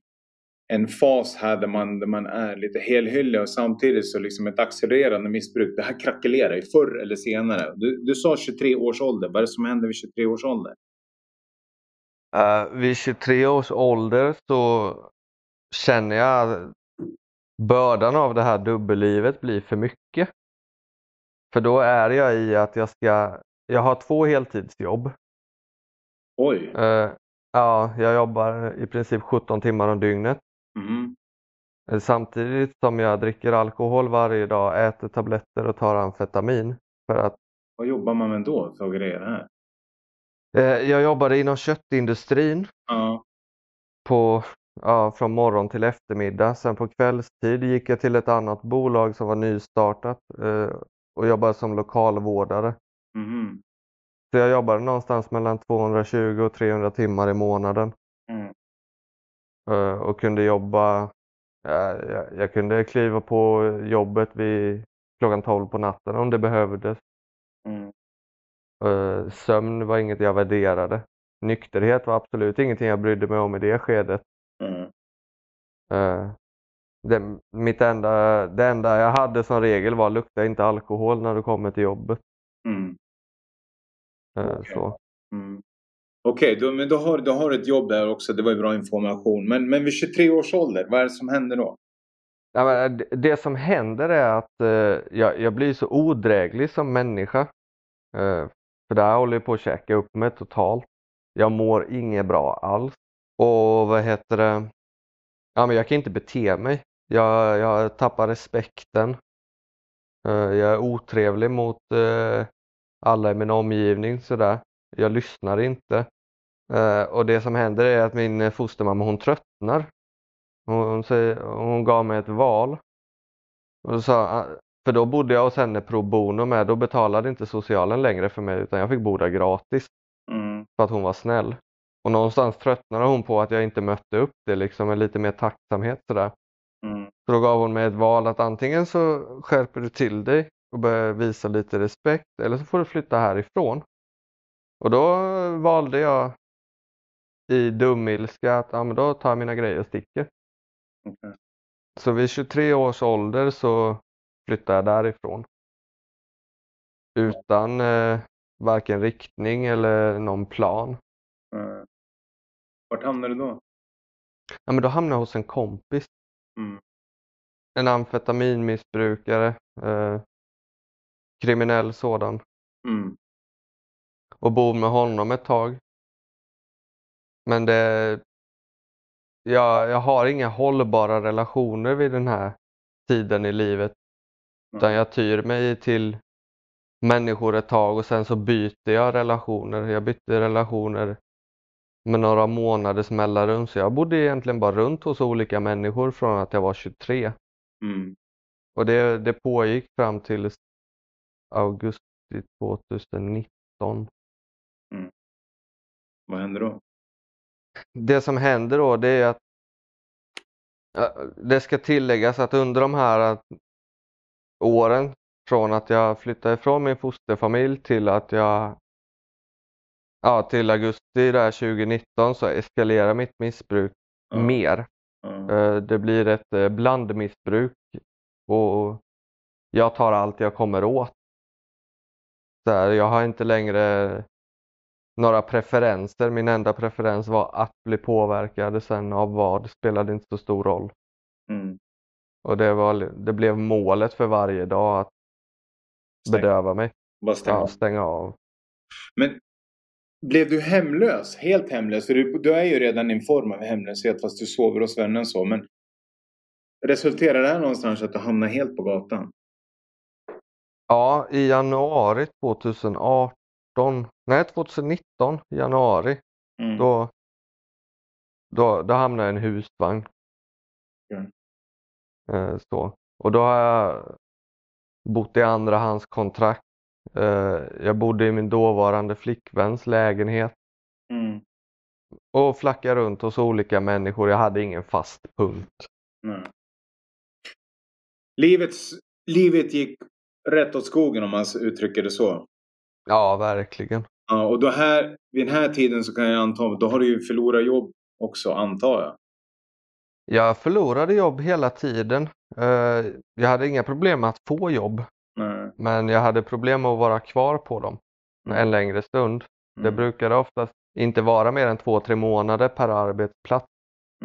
en fas här där man, där man är lite helhyllig och samtidigt så liksom ett accelererande missbruk. Det här krackelerar ju förr eller senare. Du, du sa 23 års ålder. Vad är det som händer vid 23 års ålder? Eh, vid 23 års ålder så känner jag att bördan av det här dubbellivet blir för mycket. För då är jag i att jag ska, jag har två heltidsjobb. Oj. Eh, Ja, jag jobbar i princip 17 timmar om dygnet. Mhm. Eh, Samtidigt som jag dricker alkohol varje dag, äter tabletter och tar amfetamin. För att Vad jobbar man med då för grejer här? eh, jag jobbade inom köttindustrin Ja. på, ja, från morgon till eftermiddag. Sen på kvällstid gick jag till ett annat bolag som var nystartat eh, och jobbade som lokalvårdare. Mhm. Så jag jobbade någonstans mellan 220 och 300 timmar i månaden. Mm. Eh, och kunde jobba, ja, jag, jag kunde kliva på jobbet vid klockan 12 på natten om det behövdes. Mm. Eh, sömn var inget jag värderade. Nykterhet var absolut ingenting jag brydde mig om i det skedet. Mm. Eh, det, mitt enda, det enda jag hade som regel var lukta inte alkohol när du kommer till jobbet. Mm. Okej. så. Mm. Okej, okay, men då har, då har ett jobb där också. Det var ju bra information. Men, men vid 23 års ålder, vad är det som händer då? Ja, men eh, det- som händer är att eh, jag, jag blir så odräglig som människa. Eh, för det här håller ju på att käka upp mig totalt. Jag mår inget bra alls. Och vad heter det? Ja, men jag kan inte bete mig. Jag, jag tappar respekten. Eh, jag är otrevlig mot eh, alla i min omgivning sådär. Jag lyssnar inte. Eh, och det som händer är att min eh, fostermamma hon tröttnar. Hon, säger, hon gav mig ett val. Och sa, ah, för då bodde jag hos henne pro bono med. Då betalade inte socialen längre för mig utan jag fick bo där gratis Mm. för att hon var snäll. Och någonstans tröttnade hon på att jag inte mötte upp det liksom med lite mer tacksamhet sådär. Mm. Så då gav hon mig ett val att antingen så skärper du till dig och börjar visa lite respekt eller så får du flytta härifrån. Och då valde jag i dumilska att ja, men då tar jag mina grejer och sticker. Okej. Så vid 23 års ålder så flyttade jag därifrån. Utan eh, varken riktning eller någon plan. Mm. Vart hamnade du då? Ja, men då hamnade jag hos en kompis. Mm. En amfetaminmissbrukare. Eh, kriminell sådan. Mm. Och bor med honom ett tag. Men det... Jag, jag har inga hållbara relationer vid den här tiden i livet. Utan jag tyr mig till människor ett tag och sen så byter jag relationer. Jag bytte relationer med några månaders mellanrum. Så jag bodde egentligen bara runt hos olika människor från att jag var 23. Mm. Och det, det pågick fram till augusti 2019. Vad hände då? Det som händer då det är att det ska tilläggas att under de här äh, åren från att jag flyttade ifrån min fosterfamilj till att jag ja, till augusti där 2019 så eskalerar mitt missbruk Ja. mer. Eh, Det blir ett eh, blandmissbruk och jag tar allt jag kommer åt. Så här, jag har inte längre några preferenser. Min enda preferens var att bli påverkad. Sen av vad spelade inte så stor roll. Mm. Och det, var, det blev målet för varje dag att Stäng. bedöva mig. Bara stäng Ja, av. stänga av. Men blev du hemlös? Helt hemlös? För du, du är ju redan i en form av hemlöshet fast du sover hos vännen så. Men resulterar det här någonstans att du hamnar helt på gatan? Ja, i januari 2018, nej 2019, januari, Mm. då, då, då hamnade jag i en husvagn. Ja. Eh, så. Och då har jag bott i andrahandskontrakt. Eh, jag bodde i min dåvarande flickväns lägenhet Mm. och flackade runt hos olika människor. Jag hade ingen fast punkt. Nej. Livets, livet gick rätt åt skogen om man uttrycker det så. Ja, verkligen. Ja, och då här, vid den här tiden så kan jag anta, då har du ju förlorat jobb också antar jag. Jag förlorade jobb hela tiden. Eh, jag hade inga problem med att få jobb, Nej. men jag hade problem med att vara kvar på dem Mm. en längre stund. Det Mm. brukade oftast inte vara mer än två, tre månader per arbetsplats.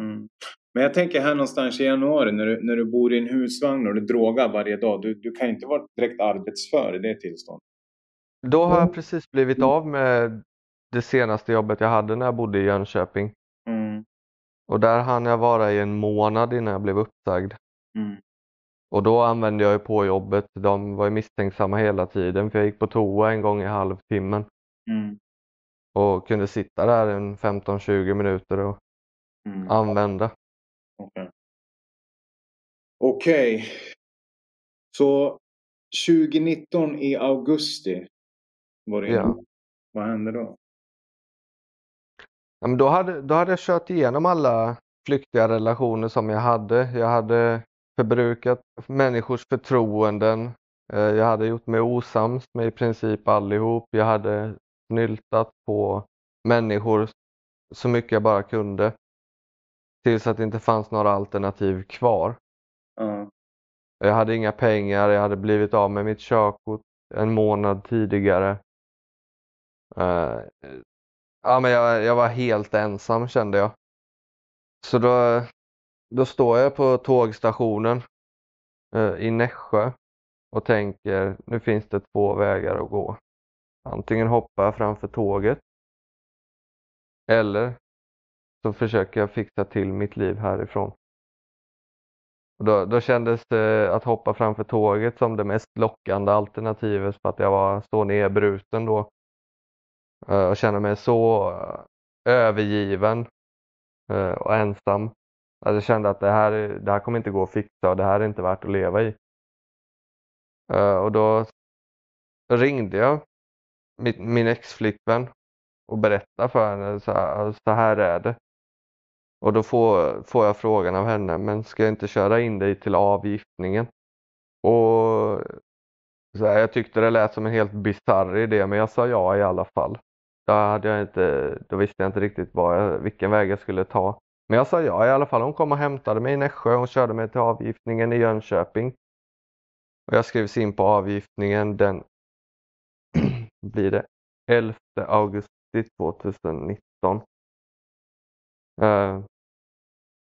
Mm. Men jag tänker här någonstans i januari när du, när du bor i en husvagn och du drogar varje dag. Du, du kan inte vara direkt arbetsför i det tillståndet. Då har Mm. jag precis blivit av med det senaste jobbet jag hade när jag bodde i Jönköping. Mm. Och där hann jag vara i en månad innan jag blev uppsagd. Mm. Och då använde jag ju på jobbet. De var ju misstänksamma hela tiden för jag gick på toa en gång i halvtimmen. Mm. Och kunde sitta där en 15-20 minuter och Mm. använda. Okej. Okej. Så 2019 i augusti var. Ja. Vad hände då? Ja, men då, hade, då hade jag kört igenom alla flyktiga relationer som jag hade. Jag hade förbrukat människors förtroenden. Eh, Jag hade gjort mig osams med i princip allihop. Jag hade snyltat på människor så mycket jag bara kunde. Tills att det inte fanns några alternativ kvar. Ja. Jag hade inga pengar, jag hade blivit av med mitt körkort en månad tidigare. Uh, ja, men jag, jag var helt ensam kände jag. Så då, då står jag på tågstationen uh, i Nässjö och tänker nu finns det två vägar att gå. Antingen hoppar jag framför tåget eller så försöker jag fixa till mitt liv härifrån. Och då, då kändes det att hoppa framför tåget som det mest lockande alternativet för att jag var så nedbruten då. Jag Och kände mig så eh, övergiven eh, och ensam. Att jag kände att det här, det här kommer inte gå att fixa och det här är inte värt att leva i. Och då ringde jag min ex-flickvän och berättade för henne så här, så här är det. Och då får, får jag frågan av henne, men ska jag inte köra in dig till avgiftningen? Och så här, jag tyckte det lät som en helt bisarr idé, men jag sa ja i alla fall. Då, hade jag inte, då visste jag inte riktigt vad jag, vilken väg jag skulle ta. Men jag sa ja i alla fall. Hon kom och hämtade mig i Nässjö och körde mig till avgiftningen i Jönköping. Och jag skrevs in på avgiftningen den blir det 11 augusti 2019. Eh,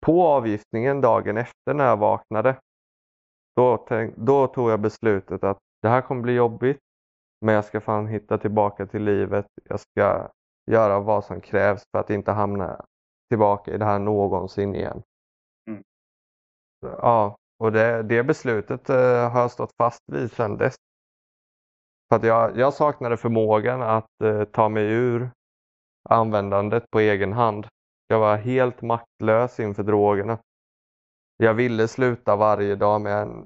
på avgiftningen dagen efter när jag vaknade, då, tänk, då tog jag beslutet att det här kommer bli jobbigt, men jag ska fan hitta tillbaka till livet. Jag ska göra vad som krävs för att inte hamna tillbaka i det här någonsin igen. Mm. Ja, och det, det beslutet eh, har jag stått fast vid sedan dess. För att jag, jag saknade förmågan att eh, ta mig ur användandet på egen hand. Jag var helt maktlös inför drogerna. Jag ville sluta varje dag men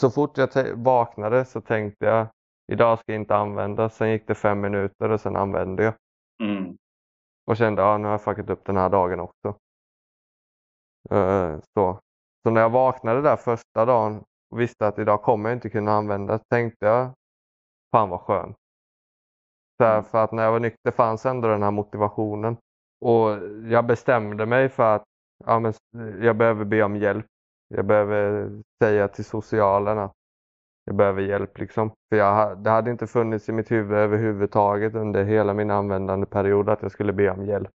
så fort jag vaknade så tänkte jag idag ska jag inte använda. Sen gick det fem minuter och sen använde jag. Mm. Och kände ja, nu har jag fuckat upp den här dagen också. Eh, så. så när jag vaknade där första dagen och visste att idag kommer jag inte kunna använda tänkte jag fan vad skönt. Så här, för att när jag var nykter fanns ändå den här motivationen. Och jag bestämde mig för att ja, men, jag behöver be om hjälp. Jag behöver säga till socialen att jag behöver hjälp. Liksom. För jag, det hade inte funnits i mitt huvud överhuvudtaget under hela min användandeperiod att jag skulle be om hjälp.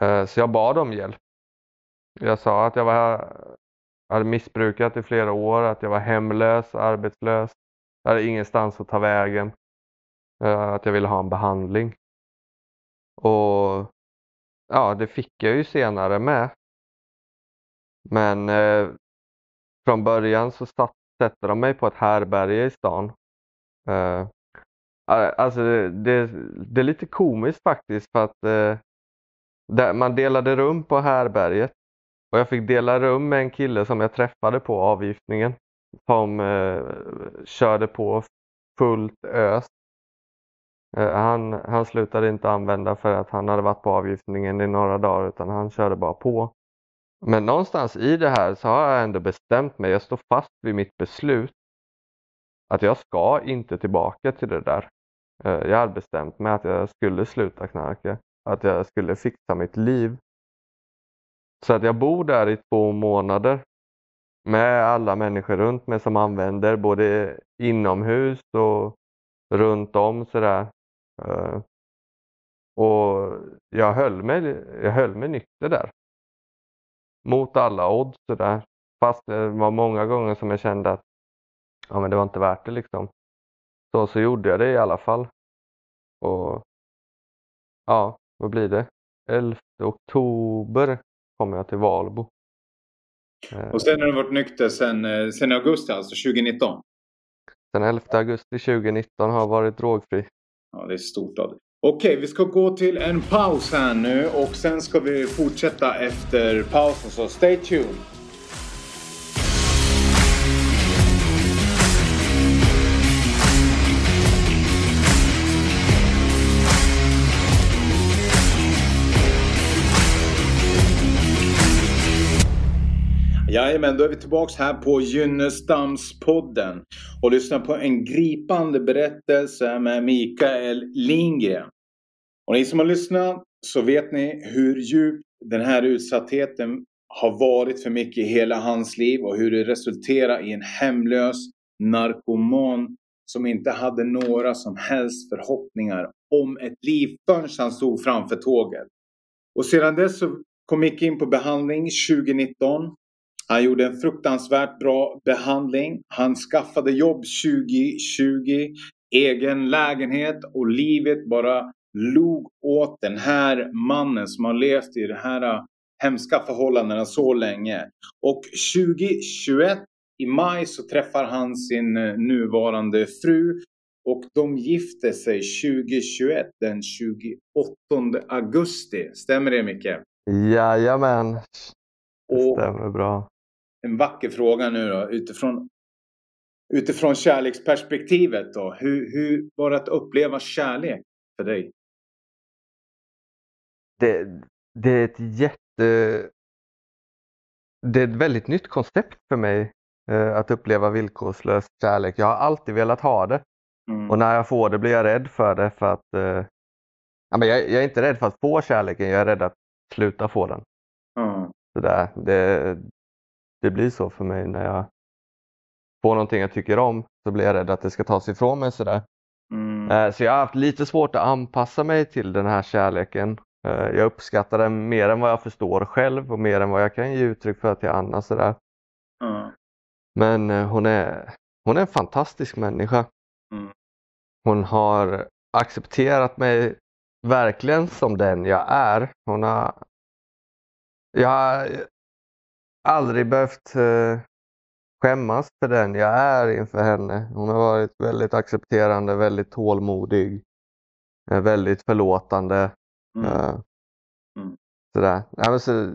Eh, så jag bad om hjälp. Jag sa att jag var, hade missbrukat i flera år, att jag var hemlös, arbetslös. Jag hade ingenstans att ta vägen. Eh, att jag ville ha en behandling. Och ja, det fick jag ju senare med. Men eh, från början så satt, sätter de mig på ett härberge i stan. Eh, alltså det, det, det är lite komiskt faktiskt för att eh, där, man delade rum på härberget. Och jag fick dela rum med en kille som jag träffade på avgiftningen. Som eh, körde på fullt ös. Eh, han, han slutade inte använda för att han hade varit på avgiftningen i några dagar utan han körde bara på. Men någonstans i det här så har jag ändå bestämt mig, jag står fast vid mitt beslut. Att jag ska inte tillbaka till det där. Eh, jag hade bestämt mig att jag skulle sluta knarka. Att jag skulle fixa mitt liv. Så att jag bor där i två månader. Med alla människor runt mig som använder både inomhus och runt om sådär. Eh, och jag höll mig, jag höll mig nykter där. Mot alla odds sådär. Fast det var många gånger som jag kände att ja, men det var inte värt det liksom. Så, så gjorde jag det i alla fall. Och ja, vad blir det? 11 oktober kommer jag till Valbo. Eh, och sen har du varit nykter sen, eh, sen augusti alltså, 2019? Sen 11 augusti 2019 har jag varit drogfri. Ja, det är stort av dig. Okej, vi ska gå till en paus här nu och sen ska vi fortsätta efter pausen, så stay tuned. Jajamän, då är vi tillbaks här på Gynnestamspodden och lyssnar på en gripande berättelse med Mikael Lindgren. Och ni som har lyssnat så vet ni hur djup den här utsattheten har varit för Micke i hela hans liv och hur det resulterar i en hemlös narkoman som inte hade några som helst förhoppningar om ett liv förrän han stod framför tåget. Och sedan dess så kom Micke in på behandling 2019 han gjorde en fruktansvärt bra behandling. Han skaffade jobb 2020, egen lägenhet och livet bara log åt den här mannen som har levt i de här hemska förhållandena så länge. Och 2021 i maj så träffar han sin eh, nuvarande fru och de gifte sig 2021 den 28 augusti. Stämmer det Micke? Jajamän. Det stämmer bra en vacker fråga nu då utifrån, utifrån kärleksperspektivet då. Hur, hur var det att uppleva kärlek för dig? Det, det är ett jätte... Det är ett väldigt nytt koncept för mig eh, att uppleva villkorslös kärlek. Jag har alltid velat ha det. Mm. Och när jag får det blir jag rädd för det för att eh, ja, men jag, jag, är inte rädd för att få kärleken, jag är rädd att sluta få den. Mm. Så där, det, det blir så för mig när jag får någonting jag tycker om så blir jag rädd att det ska tas ifrån mig sådär. Mm. Eh, så jag har haft lite svårt att anpassa mig till den här kärleken. Eh, jag uppskattar den mer än vad jag förstår själv och mer än vad jag kan ge uttryck för till Anna. Sådär. Mm. Men eh, hon är, hon är en fantastisk människa. Mm. Hon har accepterat mig verkligen som den jag är. Hon har, jag, aldrig behövt eh, skämmas för den jag är inför henne. Hon har varit väldigt accepterande, väldigt tålmodig, väldigt förlåtande. Mm. Eh, mm. Sådär. Ja, så,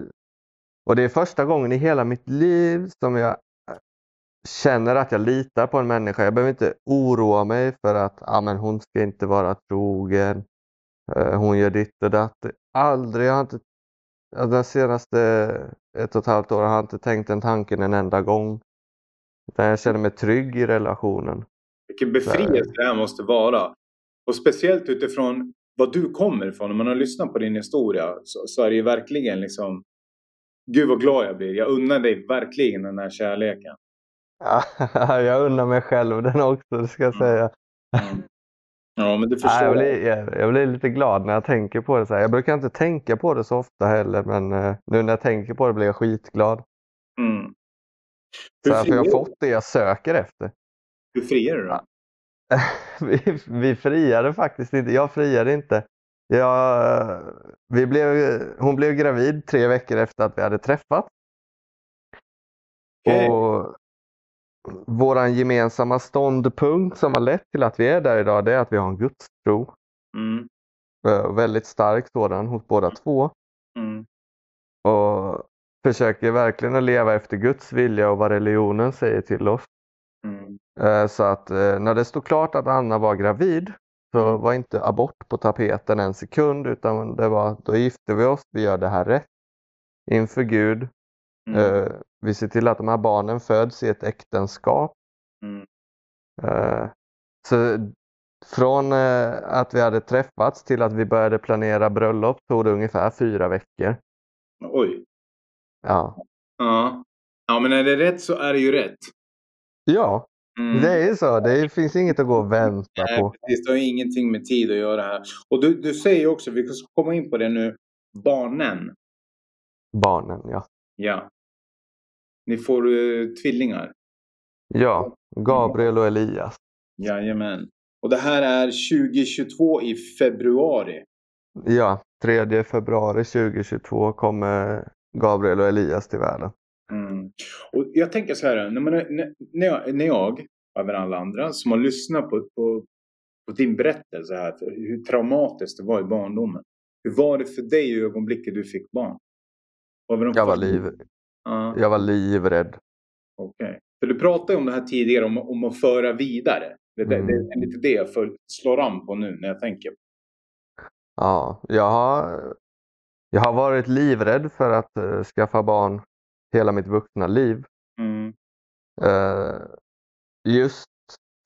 och det är första gången i hela mitt liv som jag känner att jag litar på en människa. Jag behöver inte oroa mig för att ah, men hon ska inte vara trogen. Hon gör ditt och datt. Aldrig, jag har inte Ja, de senaste ett och ett halvt åren har jag inte tänkt den tanken en enda gång. Utan jag känner mig trygg i relationen. Vilken befrielse det här måste vara. Och speciellt utifrån vad du kommer ifrån. När man har lyssnat på din historia så, så är det ju verkligen liksom Gud vad glad jag blir. Jag unnar dig verkligen den här kärleken. Ja, jag unnar mig själv den också, det ska jag mm. säga. Mm. Ja, men det förstår jag. Blir, jag, jag blir lite glad när jag tänker på det. Så här. Jag brukar inte tänka på det så ofta heller, men uh, nu när jag tänker på det blir jag skitglad. Mm. Så här, för jag har fått det jag söker efter. Hur friade du då? vi, vi friade faktiskt inte. Jag friade inte. Jag, vi blev, hon blev gravid tre veckor efter att vi hade träffat. Okay. Och våran gemensamma ståndpunkt som har lett till att vi är där idag, det är att vi har en gudstro. Mm. Eh, väldigt stark sådan hos båda två. Mm. Och försöker verkligen att leva efter Guds vilja och vad religionen säger till oss. Mm. Eh, så att eh, när det stod klart att Anna var gravid så mm. var inte abort på tapeten en sekund utan det var då gifte vi oss, vi gör det här rätt inför Gud. Mm. Vi ser till att de här barnen föds i ett äktenskap. Mm. Eh, så från eh, att vi hade träffats till att vi började planera bröllop tog det ungefär fyra veckor. Oj. Ja. Ja, ja men är det rätt så är det ju rätt. Ja, mm. det är så. Det finns inget att gå och vänta Nej, på. Precis, det har ingenting med tid att göra här. Och du, du säger också, vi ska komma in på det nu, barnen. Barnen, ja. Ja. Ni får uh, tvillingar. Ja, Gabriel och Elias. Jajamän. Och det här är 2022 i februari. Ja, 3 februari 2022 kommer Gabriel och Elias till världen. Mm. Och jag tänker så här, när, man, när, jag, när jag, över alla andra, som har lyssnat på, på, på din berättelse här, hur traumatiskt det var i barndomen. Hur var det för dig i ögonblicket du fick barn? Var jag, var liv, uh. jag var livrädd. Okej. Okay. För du pratade om det här tidigare, om, om att föra vidare. Det, mm. det, det är lite det jag för, slår an på nu när jag tänker. Ja, jag har, jag har varit livrädd för att uh, skaffa barn hela mitt vuxna liv. Mm. Uh, just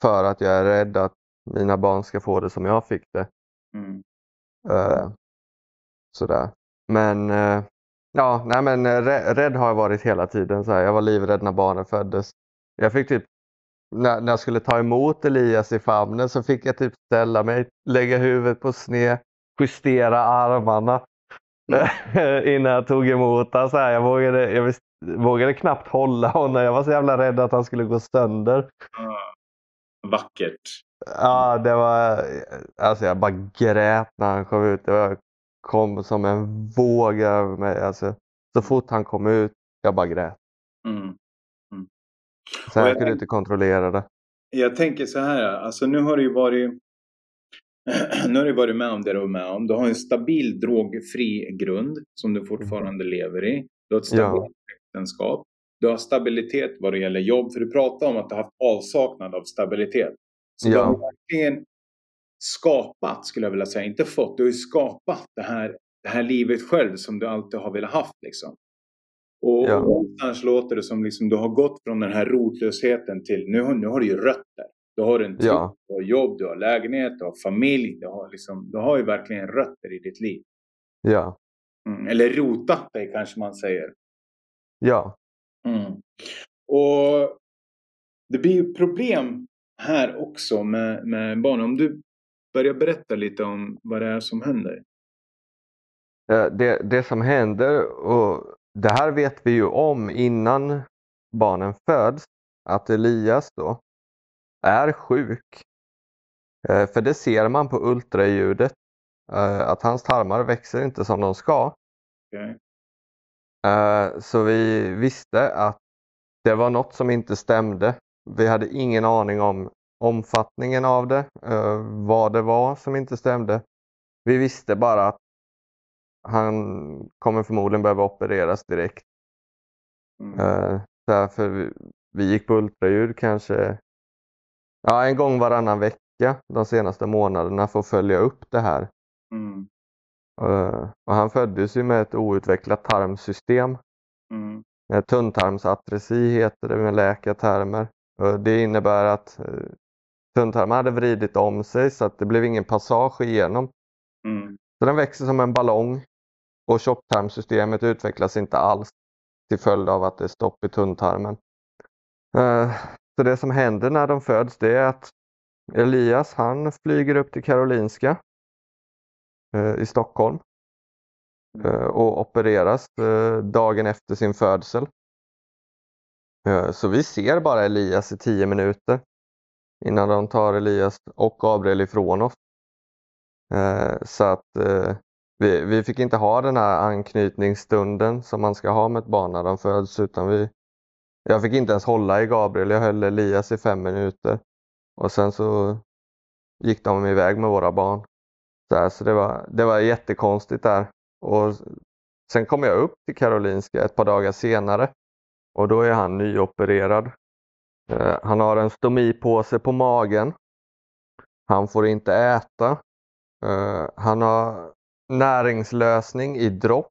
för att jag är rädd att mina barn ska få det som jag fick det. Mm. Uh, sådär. Men uh, ja, nej men rädd har jag varit hela tiden. Så här. Jag var livrädd när barnen föddes. Jag fick typ när, när jag skulle ta emot Elias i famnen så fick jag typ ställa mig, lägga huvudet på sned, justera armarna mm. innan jag tog emot honom. Jag, vågade, jag visst, vågade knappt hålla honom. Jag var så jävla rädd att han skulle gå sönder. Mm. Vackert. Ja, det var... Alltså jag bara grät när han kom ut. Det var, kom som en våg över mig. Alltså, så fort han kom ut, jag bara grät. Mm. Så jag, jag kunde inte kontrollera det. Jag tänker så här, alltså nu har du ju varit nu har du varit med om det du var med om. Du har en stabil drogfri grund som du fortfarande lever i. Du har ett stabilt. Äktenskap. Du har stabilitet vad det gäller jobb. För du pratar om att du har haft avsaknad av stabilitet. Så ja. du har verkligen skapat, skulle jag vilja säga. Inte fått, du har ju skapat det här, det här livet själv som du alltid har velat haft. Liksom. Och ja. någonstans låter det som liksom du har gått från den här rotlösheten till nu, nu har du ju rötter. Du har en tro, ja. du har jobb, du har lägenhet, du har familj. Du har, liksom, du har ju verkligen rötter i ditt liv. Ja. Mm, eller rotat dig kanske man säger. Ja. Mm. Och det blir ju problem här också med, med barnen. Om du börjar berätta lite om vad det är som händer. Det, det som händer och det här vet vi ju om innan barnen föds, att Elias då är sjuk. Eh, för det ser man på ultraljudet, eh, att hans tarmar växer inte som de ska. Okay. Eh, så vi visste att det var något som inte stämde. Vi hade ingen aning om omfattningen av det, vad det var som inte stämde. Vi visste bara att han kommer förmodligen behöva opereras direkt. Mm. Uh, därför vi, vi gick på ultraljud kanske ja, en gång varannan vecka de senaste månaderna för att följa upp det här. Mm. Uh, och han föddes ju med ett outvecklat tarmsystem. Mm. Tunntarmsatresi heter det med läkartermer. Uh, det innebär att uh, tunntarmen hade vridit om sig så att det blev ingen passage igenom. Mm. Så den växer som en ballong och tjocktarmsystemet utvecklas inte alls till följd av att det är stopp i tunntarmen. Eh, så det som händer när de föds det är att Elias han flyger upp till Karolinska eh, i Stockholm eh, och opereras dagen efter sin födsel. Så vi ser bara Elias i tio minuter innan de tar Elias och Gabriel ifrån oss. Så att vi, vi fick inte ha den här anknytningsstunden som man ska ha med ett barn när de föds utan vi, jag fick inte ens hålla i Gabriel, jag höll Elias i fem minuter och sen så gick de iväg med våra barn. Så, här, så det, var, det var jättekonstigt där. Och sen kom jag upp till Karolinska ett par dagar senare och då är han nyopererad. Eh, han har en stomipåse på magen. Han får inte äta. Eh, han har näringslösning i dropp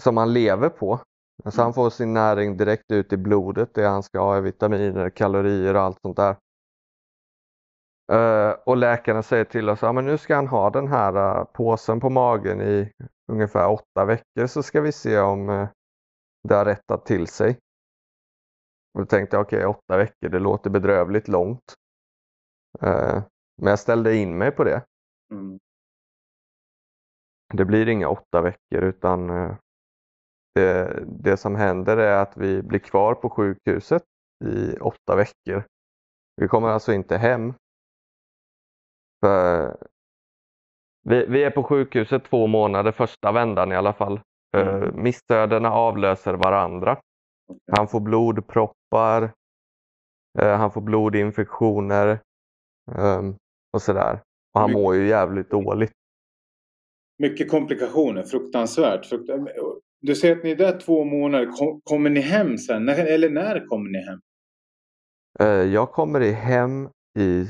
som han lever på. Så han mm. får sin näring direkt ut i blodet, det han ska ha, vitaminer, kalorier och allt sånt där. Uh, och läkarna säger till oss att ja, nu ska han ha den här uh, påsen på magen i ungefär åtta veckor så ska vi se om uh, det har rättat till sig. Och då tänkte jag okej, okay, åtta veckor, det låter bedrövligt långt. men jag ställde in mig på det. Mm. Det blir inga åtta veckor utan det, det som händer är att vi blir kvar på sjukhuset i åtta veckor. Vi kommer alltså inte hem. För Vi, vi är på sjukhuset två månader, första vändan i alla fall. Mm. Uh, missödena avlöser varandra. Han får blodproppar, uh, han får blodinfektioner um, och sådär. Och han mår ju jävligt dåligt. Mycket komplikationer, fruktansvärt. Du säger att ni är där två månader. Kommer ni hem sen? Eller när kommer ni hem? Jag kommer hem i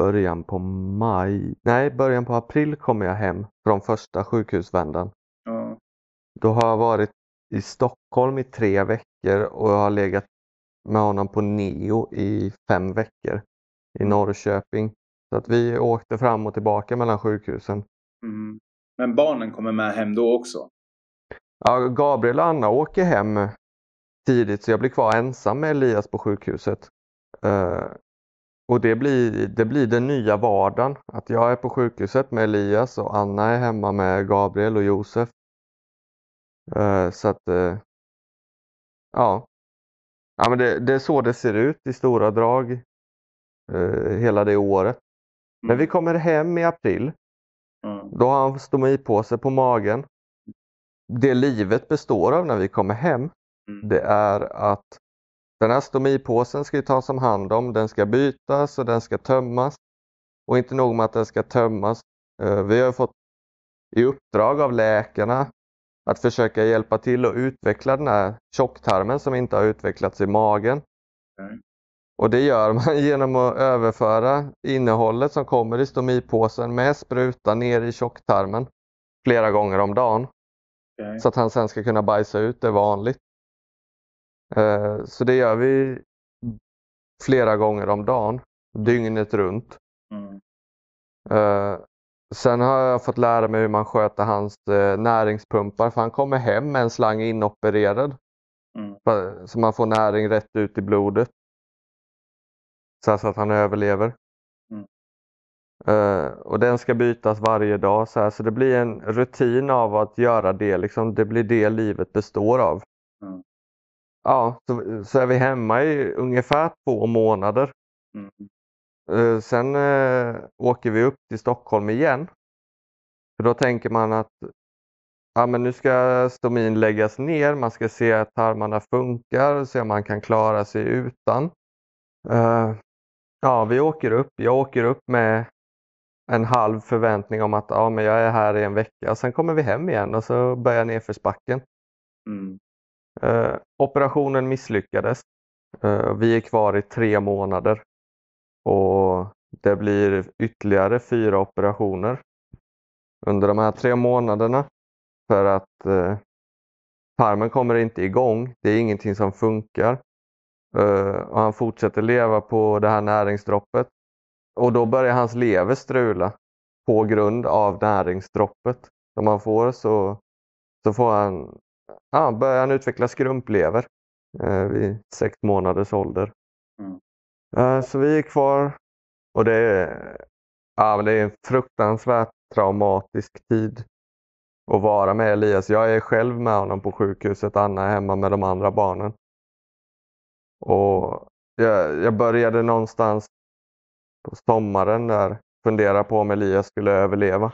början på maj, nej början på april kommer jag hem från första sjukhusvändan. Ja. Då har jag varit i Stockholm i tre veckor och jag har legat med honom på Neo i fem veckor i mm. Norrköping. Så att vi åkte fram och tillbaka mellan sjukhusen. Mm. Men barnen kommer med hem då också? Ja, Gabriel och Anna åker hem tidigt så jag blir kvar ensam med Elias på sjukhuset. Uh, och det blir, det blir den nya vardagen. Att jag är på sjukhuset med Elias och Anna är hemma med Gabriel och Josef. Uh, så att, uh, ja. ja men det, det, är så det ser ut i stora drag uh, hela det året. Mm. När vi kommer hem i april, mm. då har han stomipåse på magen. Det livet består av när vi kommer hem, mm. det är att den här stomipåsen ska ju tas om hand om, den ska bytas och den ska tömmas. Och inte nog med att den ska tömmas. Eh, vi har fått i uppdrag av läkarna att försöka hjälpa till att utveckla den här tjocktarmen som inte har utvecklats i magen. Mm. Och det gör man genom att överföra innehållet som kommer i stomipåsen med spruta ner i tjocktarmen flera gånger om dagen. Okay. Så att han sen ska kunna bajsa ut det vanligt. Eh, så det gör vi flera gånger om dagen, dygnet runt. Mm. Eh, sen har jag fått lära mig hur man sköter hans eh, näringspumpar för han kommer hem med en slang inopererad. Mm. Så man får näring rätt ut i blodet. Så att han överlever. Mm. och den ska bytas varje dag så, här, så det blir en rutin av att göra det. Liksom, det blir det livet består av. Ja, så, så är vi hemma i ungefär två månader. Mm. Uh, sen uh, åker vi upp till Stockholm igen. För då tänker man att ja, men nu ska stomin läggas ner, man ska se att tarmarna funkar, se om man kan klara sig utan. Uh, ja, vi åker upp. Jag åker upp med en halv förväntning om att ja, men jag är här i en vecka. Sen kommer vi hem igen och så börjar nedförsbacken. Mm. Eh, operationen misslyckades. Eh, vi är kvar i tre månader och det blir ytterligare fyra operationer under de här tre månaderna för att eh, tarmen kommer inte igång. Det är ingenting som funkar. Eh, och han fortsätter leva på det här näringsdroppet. Och då börjar hans lever strula på grund av näringsdroppet som han får så, så får han ja, började han utveckla skrumplever eh, vid sex månaders ålder. Mm. Eh, så vi är kvar och det är, ja, det är en fruktansvärt traumatisk tid att vara med Elias. Jag är själv med honom på sjukhuset, Anna är hemma med de andra barnen. Och jag, jag började någonstans på sommaren där fundera på om Elias skulle överleva.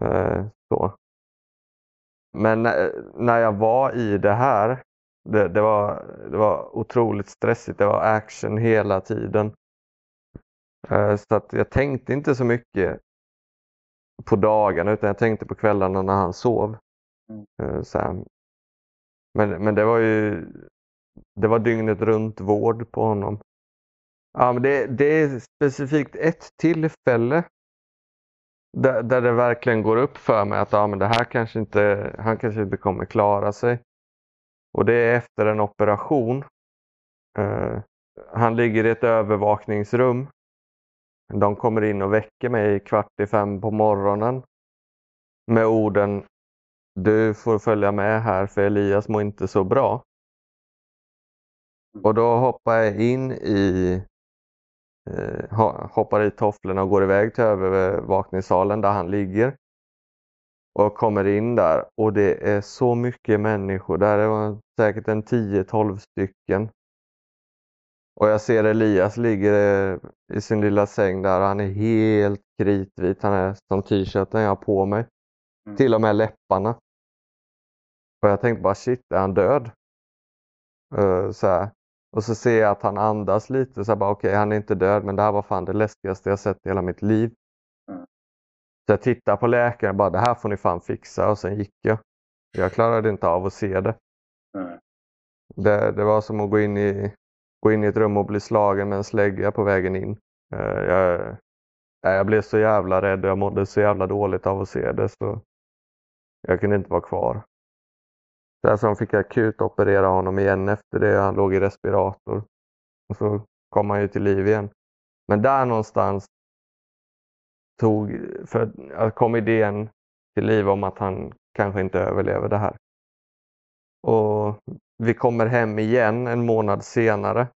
Eh, så. Men när jag var i det här, det, det, var, det var otroligt stressigt. Det var action hela tiden. Eh, så att jag tänkte inte så mycket på dagarna utan jag tänkte på kvällarna när han sov. Mm. Eh, så men, men det var ju det var dygnet runt vård på honom. Ja, men det, det är specifikt ett tillfälle där, där det verkligen går upp för mig att ja, men det här kanske inte, han kanske inte kommer klara sig. Och det är efter en operation. Eh, han ligger i ett övervakningsrum. De kommer in och väcker mig kvart i fem på morgonen med orden Du får följa med här för Elias mår inte så bra. Och då hoppar jag in i hoppar i tofflorna och går iväg till övervakningssalen där han ligger. Och kommer in där och det är så mycket människor där. Det var säkert en 10-12 stycken. Och jag ser Elias ligger i sin lilla säng där han är helt kritvit. Han är som t-shirten jag har på mig. Mm. Till och med läpparna. Och jag tänkte bara shit, är han död? Uh, så här. Och så ser jag att han andas lite. Så jag bara okej, okay, han är inte död men det här var fan det läskigaste jag sett i hela mitt liv. Mm. Så jag tittar på läkaren och bara det här får ni fan fixa och sen gick jag. Jag klarade inte av att se det. Mm. Det, det var som att gå in, i, gå in i ett rum och bli slagen med en slägga på vägen in. Uh, jag, jag blev så jävla rädd och jag mådde så jävla dåligt av att se det så jag kunde inte vara kvar. Så de fick akut operera honom igen efter det. Han låg i respirator. Och så kom han ju till liv igen. Men där någonstans tog, för, kom idén till liv om att han kanske inte överlever det här. Och vi kommer hem igen en månad senare.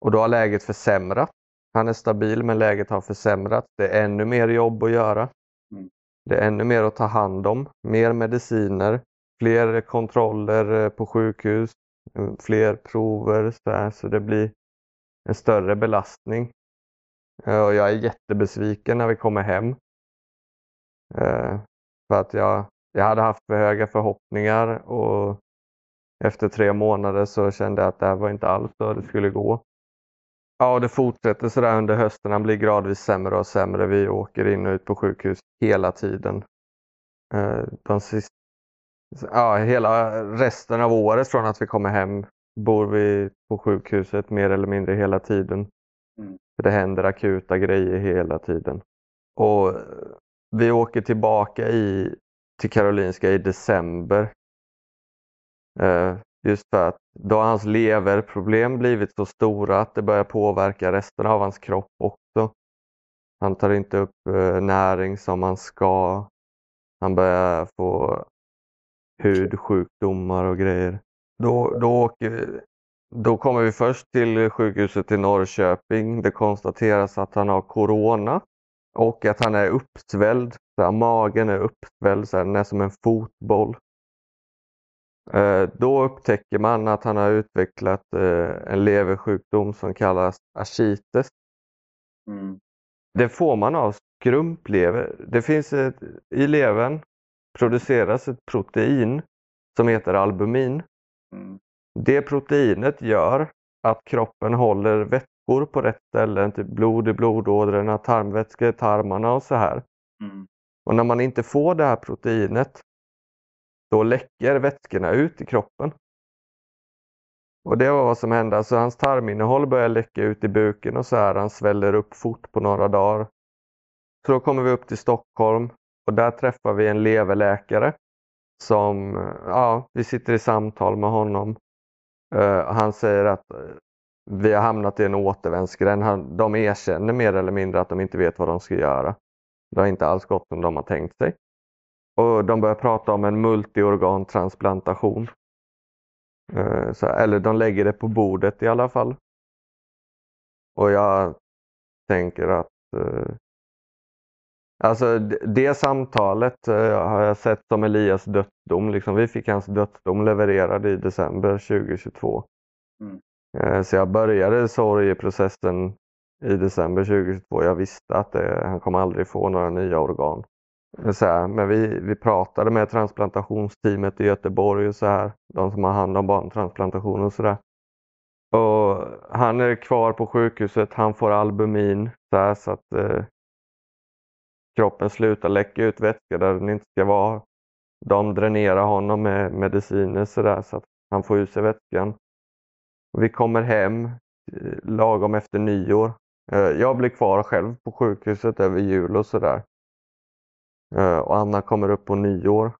Och då har läget försämrats. Han är stabil men läget har försämrats. Det är ännu mer jobb att göra. Mm. Det är ännu mer att ta hand om. Mer mediciner, fler kontroller eh, på sjukhus, eh, fler prover. Så, här, så det blir en större belastning. Eh, och jag är jättebesviken när vi kommer hem. För att jag, jag hade haft för höga förhoppningar och efter tre månader så kände jag att det här var inte alls så det skulle gå. Ja, och det fortsätter sådär under hösten. Han blir gradvis sämre och sämre. Vi åker in och ut på sjukhus hela tiden. De sista, ja, hela resten av året från att vi kommer hem bor vi på sjukhuset mer eller mindre hela tiden. Mm. För det händer akuta grejer hela tiden. Och vi åker tillbaka i, till Karolinska i december. Eh, just för att då har hans leverproblem blivit så stora att det börjar påverka resten av hans kropp också. Han tar inte upp eh, näring som han ska. Han börjar få hudsjukdomar och grejer. Då, då, åker, då kommer vi först till sjukhuset i Norrköping. Det konstateras att han har corona och att han är uppsvälld. Så magen är uppsvälld, så här, den är som en fotboll. Eh, då upptäcker man att han har utvecklat eh, en leversjukdom som kallas ascites. Mm. Det får man av skrumplever. Det finns ett, i levern produceras ett protein som heter albumin. Mm. Det proteinet gör att kroppen håller vätskor på rätt ställen, typ blod i blodådrorna, tarmvätska i tarmarna och så här. Mm. Och när man inte får det här proteinet, då läcker vätskorna ut i kroppen. Och det var vad som hände. Alltså hans tarminnehåll börjar läcka ut i buken och så här. Han sväller upp fort på några dagar. Så då kommer vi upp till Stockholm och där träffar vi en leverläkare som, ja, vi sitter i samtal med honom. Uh, han säger att eh, vi har hamnat i en återvändsgränd. Han, de erkänner mer eller mindre att de inte vet vad de ska göra. Det har inte alls gått som de har tänkt sig. Och de börjar prata om en multiorgantransplantation. Uh, så, eller de lägger det på bordet i alla fall. Och jag tänker att Alltså det samtalet eh, har jag sett som Elias dödsdom. Liksom, vi fick hans dödsdom levererad i december 2022. Mm. Eh, så jag började sorgeprocessen i december 2022. Jag visste att det, han kommer aldrig få några nya organ. Så här, men vi, vi pratade med transplantationsteamet i Göteborg och så här. De som har hand om barntransplantation och sådär. Och han är kvar på sjukhuset. Han får albumin så, här, så att eh, kroppen slutar läcka ut vätska där den inte ska vara. De dränerar honom med mediciner sådär så att han får ut sig vätskan. Vi kommer hem eh, lagom efter nyår. Eh, jag blir kvar själv på sjukhuset över jul och sådär. Eh, och Anna kommer upp på nyår.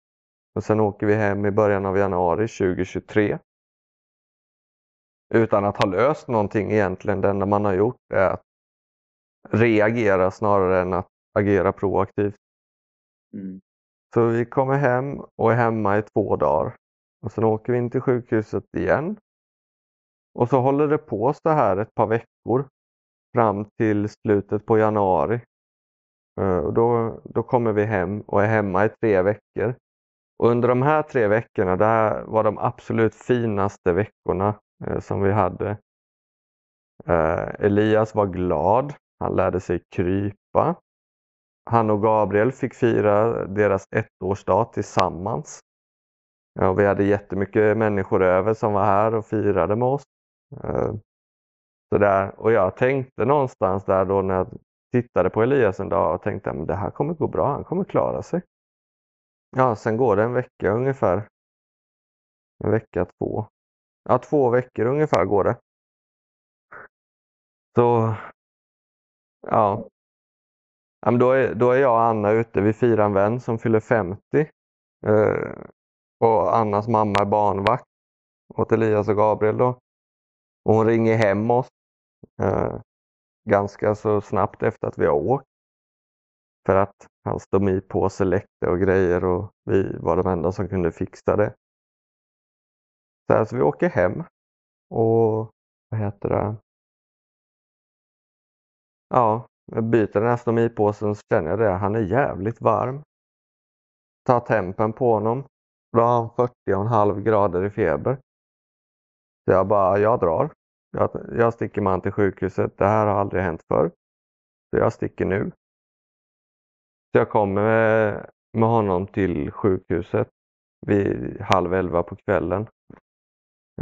Och sen åker vi hem i början av januari 2023. Utan att ha löst någonting egentligen. Det enda man har gjort är att reagera snarare än att agera proaktivt. Mm. Så vi kommer hem och är hemma i två dagar. Och sen åker vi in till sjukhuset igen. Och så håller det på så här ett par veckor fram till slutet på januari. Eh, och då, då kommer vi hem och är hemma i tre veckor. Och under de här tre veckorna, det här var de absolut finaste veckorna eh, som vi hade. Eh, Elias var glad. Han lärde sig krypa. Han och Gabriel fick fira deras ettårsdag tillsammans. Ja, vi hade jättemycket människor över som var här och firade med oss. Eh, Så där. Och jag tänkte någonstans där då när jag tittade på Elias en dag och tänkte att det här kommer gå bra, han kommer klara sig. Ja, sen går det en vecka ungefär. En vecka, två. Ja, två veckor ungefär går det. Så, ja ja men då, är, då är jag och Anna ute. Vi firar en vän som fyller 50. Eh, och Annas mamma är barnvakt åt Elias och Gabriel då. Och hon ringer hem oss eh, ganska så snabbt efter att vi har åkt. För att hans stomipåse läckte och grejer och vi var de enda som kunde fixa det. Så, här, så vi åker hem och vad heter det? Ja, jag byter den här stomipåsen så känner jag det. Han är jävligt varm. Tar tempen på honom. Då har han 40,5 grader i feber. Så jag bara, jag drar. Jag, jag sticker man till sjukhuset. Det här har aldrig hänt förr. Så jag sticker nu. Så jag kommer med, med honom till sjukhuset vid halv elva på kvällen.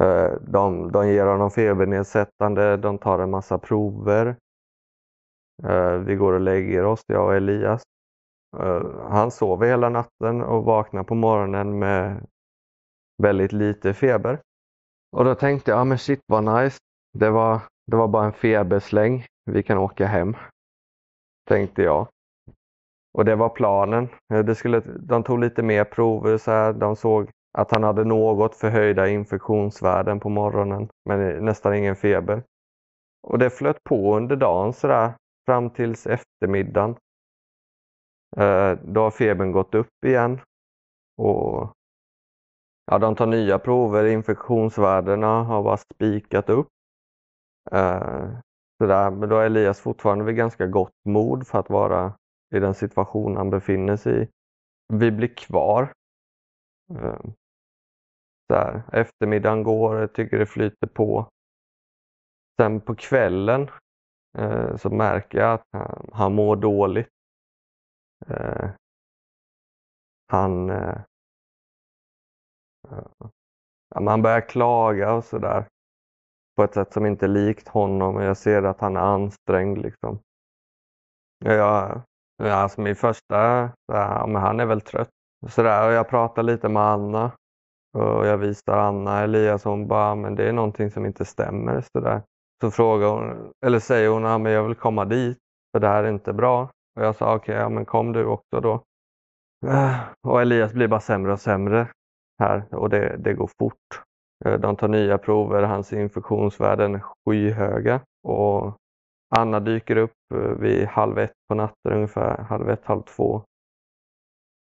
Eh, de, de ger honom febernedsättande, de tar en massa prover. Eh, vi går och lägger oss, jag och Elias. Eh, han sover hela natten och vaknar på morgonen med väldigt lite feber. Och då tänkte jag, ah, men shit vad nice. Det var, det var bara en febersläng. Vi kan åka hem. Tänkte jag. Och det var planen. Eh, det skulle, de tog lite mer prover. Så här. De såg att han hade något förhöjda infektionsvärden på morgonen. Men nästan ingen feber. Och det flöt på under dagen sådär. Fram tills eftermiddagen. Eh, då har febern gått upp igen. Och ja, de tar nya prover. Infektionsvärdena har bara spikat upp. Eh, Så där. Men då är Elias fortfarande vid ganska gott mod för att vara i den situation han befinner sig i. Vi blir kvar. Eh, Så. Eftermiddagen går, jag tycker det flyter på. Sen på kvällen Eh, så märker jag att han, han mår dåligt. Eh, han eh, börjar klaga och sådär på ett sätt som inte är likt honom. Jag ser att han är ansträngd. Liksom. Jag, alltså min första, ja, men han är väl trött. Så där, och jag pratar lite med Anna och jag visar Anna Elias hon bara, men det är någonting som inte stämmer. Så, där så frågar hon, eller säger hon, ja, men jag vill komma dit för det här är inte bra. Och jag sa okej, okay, ja, men kom du också då. Eh, och Elias blir bara sämre och sämre här och det, det går fort. Eh, de tar nya prover, hans infektionsvärden är skyhöga och Anna dyker upp eh, vid halv ett på natten ungefär, halv ett, halv två.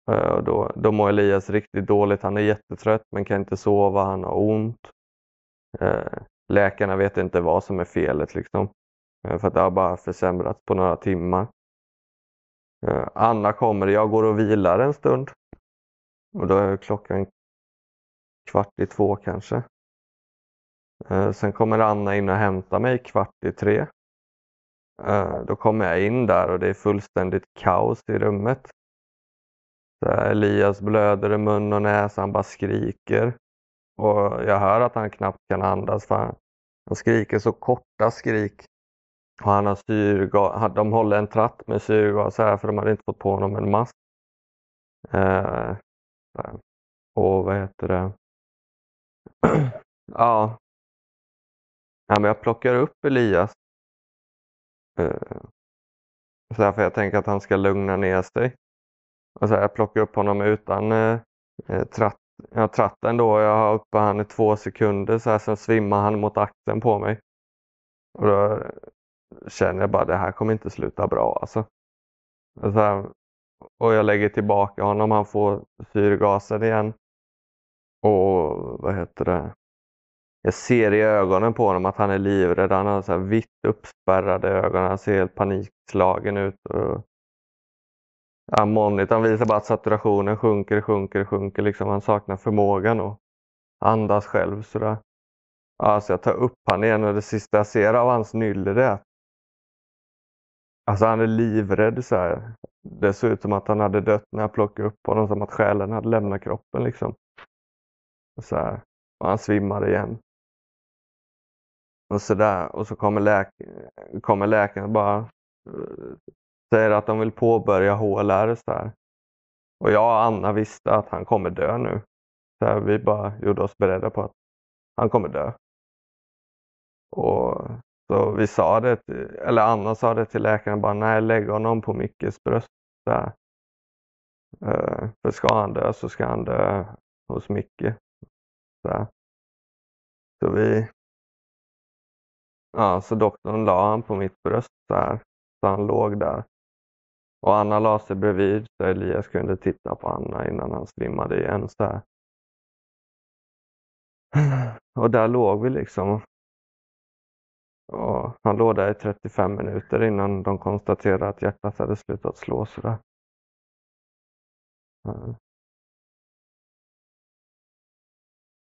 Och då, då mår Elias riktigt dåligt. Han är jättetrött men kan inte sova, han har ont. Läkarna vet inte vad som är felet liksom. Eh, för att det har bara försämrats på några timmar. Eh, Anna kommer, jag går och vilar en stund. Och då är klockan kvart i två kanske. Eh, sen kommer Anna in och hämtar mig kvart i tre. Då kommer jag in där och det är fullständigt kaos i rummet. Så Elias blöder i mun och näsa, han bara skriker. Och jag hör att han knappt kan andas för han, skriker så korta skrik. Och han har syrgas, de håller en tratt med syrgas här för de hade inte fått på honom en mask. Eh, eh och vad heter det? ja. ja, men jag plockar upp Elias. Eh, så här, för jag tänker att han ska lugna ner sig. Och så här, jag plockar upp honom utan eh, eh tratt, ja, tratten då. Jag har uppe han i två sekunder så här, sen svimmar han mot axeln på mig. Och då känner jag bara det här kommer inte sluta bra alltså. Och, så här, och jag lägger tillbaka honom, han får syrgasen igen. Och vad heter det? Jag ser i ögonen på honom att han är livrädd. Han har så här vitt uppspärrade ögon. Han ser helt panikslagen ut. Och... Ammonit, monitorn visar bara att saturationen sjunker, sjunker, sjunker. Liksom han saknar förmågan att andas själv. Sådär. Alltså jag tar upp han igen och det sista jag ser av hans nylle det är att Alltså han är livrädd så här. Det såg ut som att han hade dött när jag plockade upp honom, som att själen hade lämnat kroppen liksom. Så här. Och han svimmade igen. Och så där. Och så kommer, läk kommer läkaren och bara säger att de vill påbörja HLR. Så här. Och jag och Anna visste att han kommer dö nu. Så här, vi bara gjorde oss beredda på att han kommer dö. Och så vi sa det, till, eller Anna sa det till läkaren bara, nej lägg honom på Mickes bröst. Där. Uh, eh, för ska han dö så ska han dö hos Micke. Där. Så vi, ja så doktorn la han på mitt bröst så här. Så han låg där. Och Anna la sig bredvid så Elias kunde titta på Anna innan han svimmade igen så här. Och där låg vi liksom. Och han låg där i 35 minuter innan de konstaterade att hjärtat hade slutat slå sådär.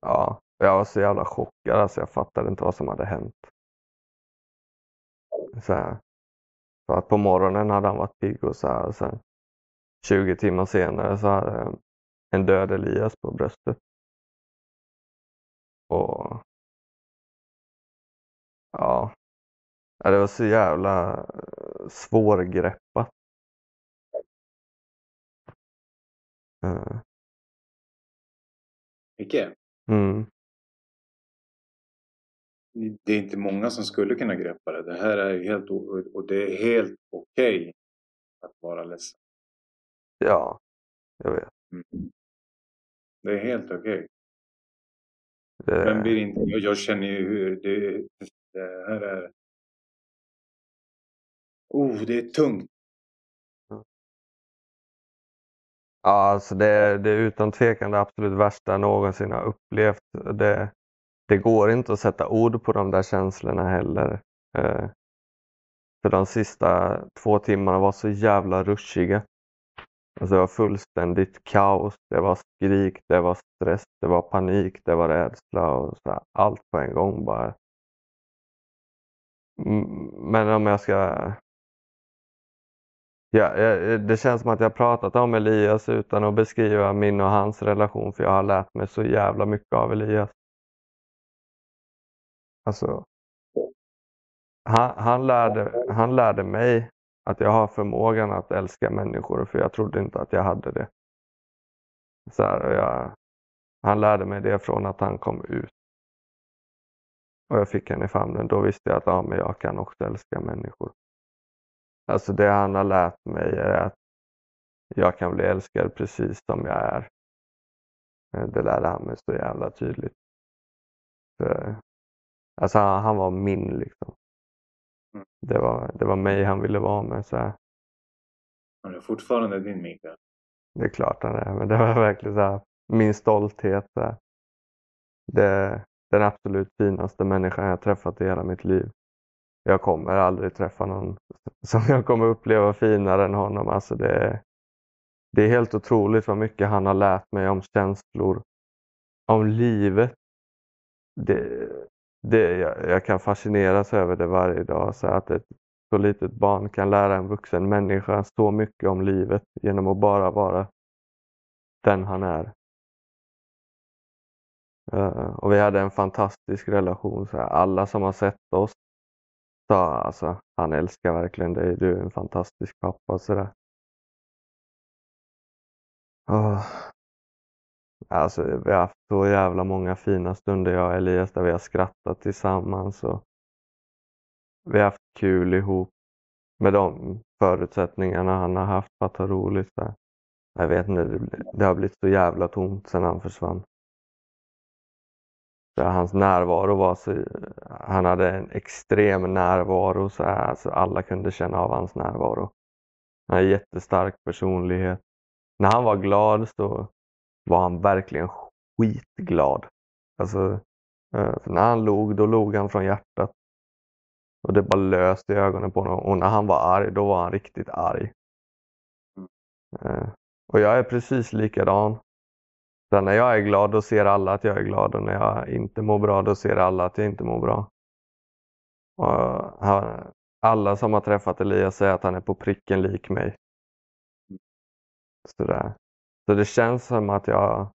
Ja, jag var så jävla chockad alltså. Jag fattade inte vad som hade hänt. Så här. För att på morgonen hade han varit pigg och så här. Och sen 20 timmar senare så hade en död Elias på bröstet. Och ja, det var så jävla eh, svårgreppat. Uh. Micke? Mm. Det är inte många som skulle kunna greppa det. Det här är helt, och det är helt okej okay att vara ledsen. Ja, jag vet. Mm. Det är helt okej. Okay. Det... Men blir inte, jag, jag känner ju hur det, det här är... Oh, det är tungt. Ja, alltså det, det är utan tvekan det absolut värsta jag någonsin har upplevt. Det, det går inte att sätta ord på de där känslorna heller. Eh, för de sista två timmarna var så jävla ruschiga. Alltså det var fullständigt kaos. Det var skrik, det var stress, det var panik, det var rädsla och så här, allt på en gång bara. Men om jag ska... Ja, det känns som att jag pratat om Elias utan att beskriva min och hans relation för jag har lärt mig så jävla mycket av Elias. Alltså, han, han, lärde, han lärde mig att jag har förmågan att älska människor för jag trodde inte att jag hade det. Så här, jag, han lärde mig det från att han kom ut. Och jag fick henne i famnen. Då visste jag att ja, men jag kan också älska människor. Alltså det han har lärt mig är att jag kan bli älskad precis som jag är. Eh, det lärde han mig så jävla tydligt. Så, alltså han, var min liksom. Mm. Det, var, det var mig han ville vara med. Så här. Han är fortfarande din Mikael. Det är klart han är, men det var verkligen så här, min stolthet. Så här. Det, den absolut finaste människan jag träffat i hela mitt liv. Jag kommer aldrig träffa någon som jag kommer uppleva finare än honom. Alltså det, det är helt otroligt vad mycket han har lärt mig om känslor, om livet. Det, det, jag, jag kan fascineras över det varje dag. Så att ett så litet barn kan lära en vuxen människa så mycket om livet genom att bara vara den han är. Uh, och vi hade en fantastisk relation. Så alla som har sett oss sa alltså, han älskar verkligen dig, du är en fantastisk pappa Så där. Uh, alltså, vi har haft så jävla många fina stunder jag och Elias där vi har skrattat tillsammans och vi har haft kul ihop med de förutsättningarna han har haft för att ha roligt. Där. Jag vet inte, det har blivit så jävla tomt sedan han försvann. Så hans närvaro var så, han hade en extrem närvaro så alltså alla kunde känna av hans närvaro. Han har en jättestark personlighet. När han var glad så var han verkligen skitglad. Alltså, eh, när han log, då log han från hjärtat. Och det bara löste i ögonen på honom. Och när han var arg, då var han riktigt arg. Mm. Eh, och jag är precis likadan. Så när jag är glad då ser alla att jag är glad och när jag inte mår bra då ser alla att jag inte mår bra. Och alla som har träffat Elias säger att han är på pricken lik mig. Sådär. Så det känns som att jag,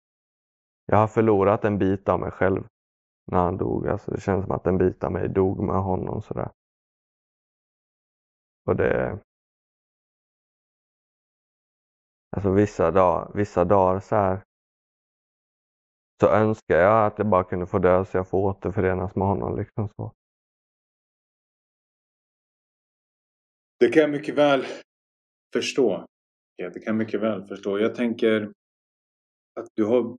jag har förlorat en bit av mig själv när han dog. Alltså det känns som att en bit av mig dog med honom. Sådär. Och det... Alltså vissa, dag, vissa dagar så här så önskar jag att jag bara kunde få dö så jag får återförenas med honom. Liksom så. Det kan jag mycket väl förstå. Det kan jag mycket väl förstå. Jag tänker att du har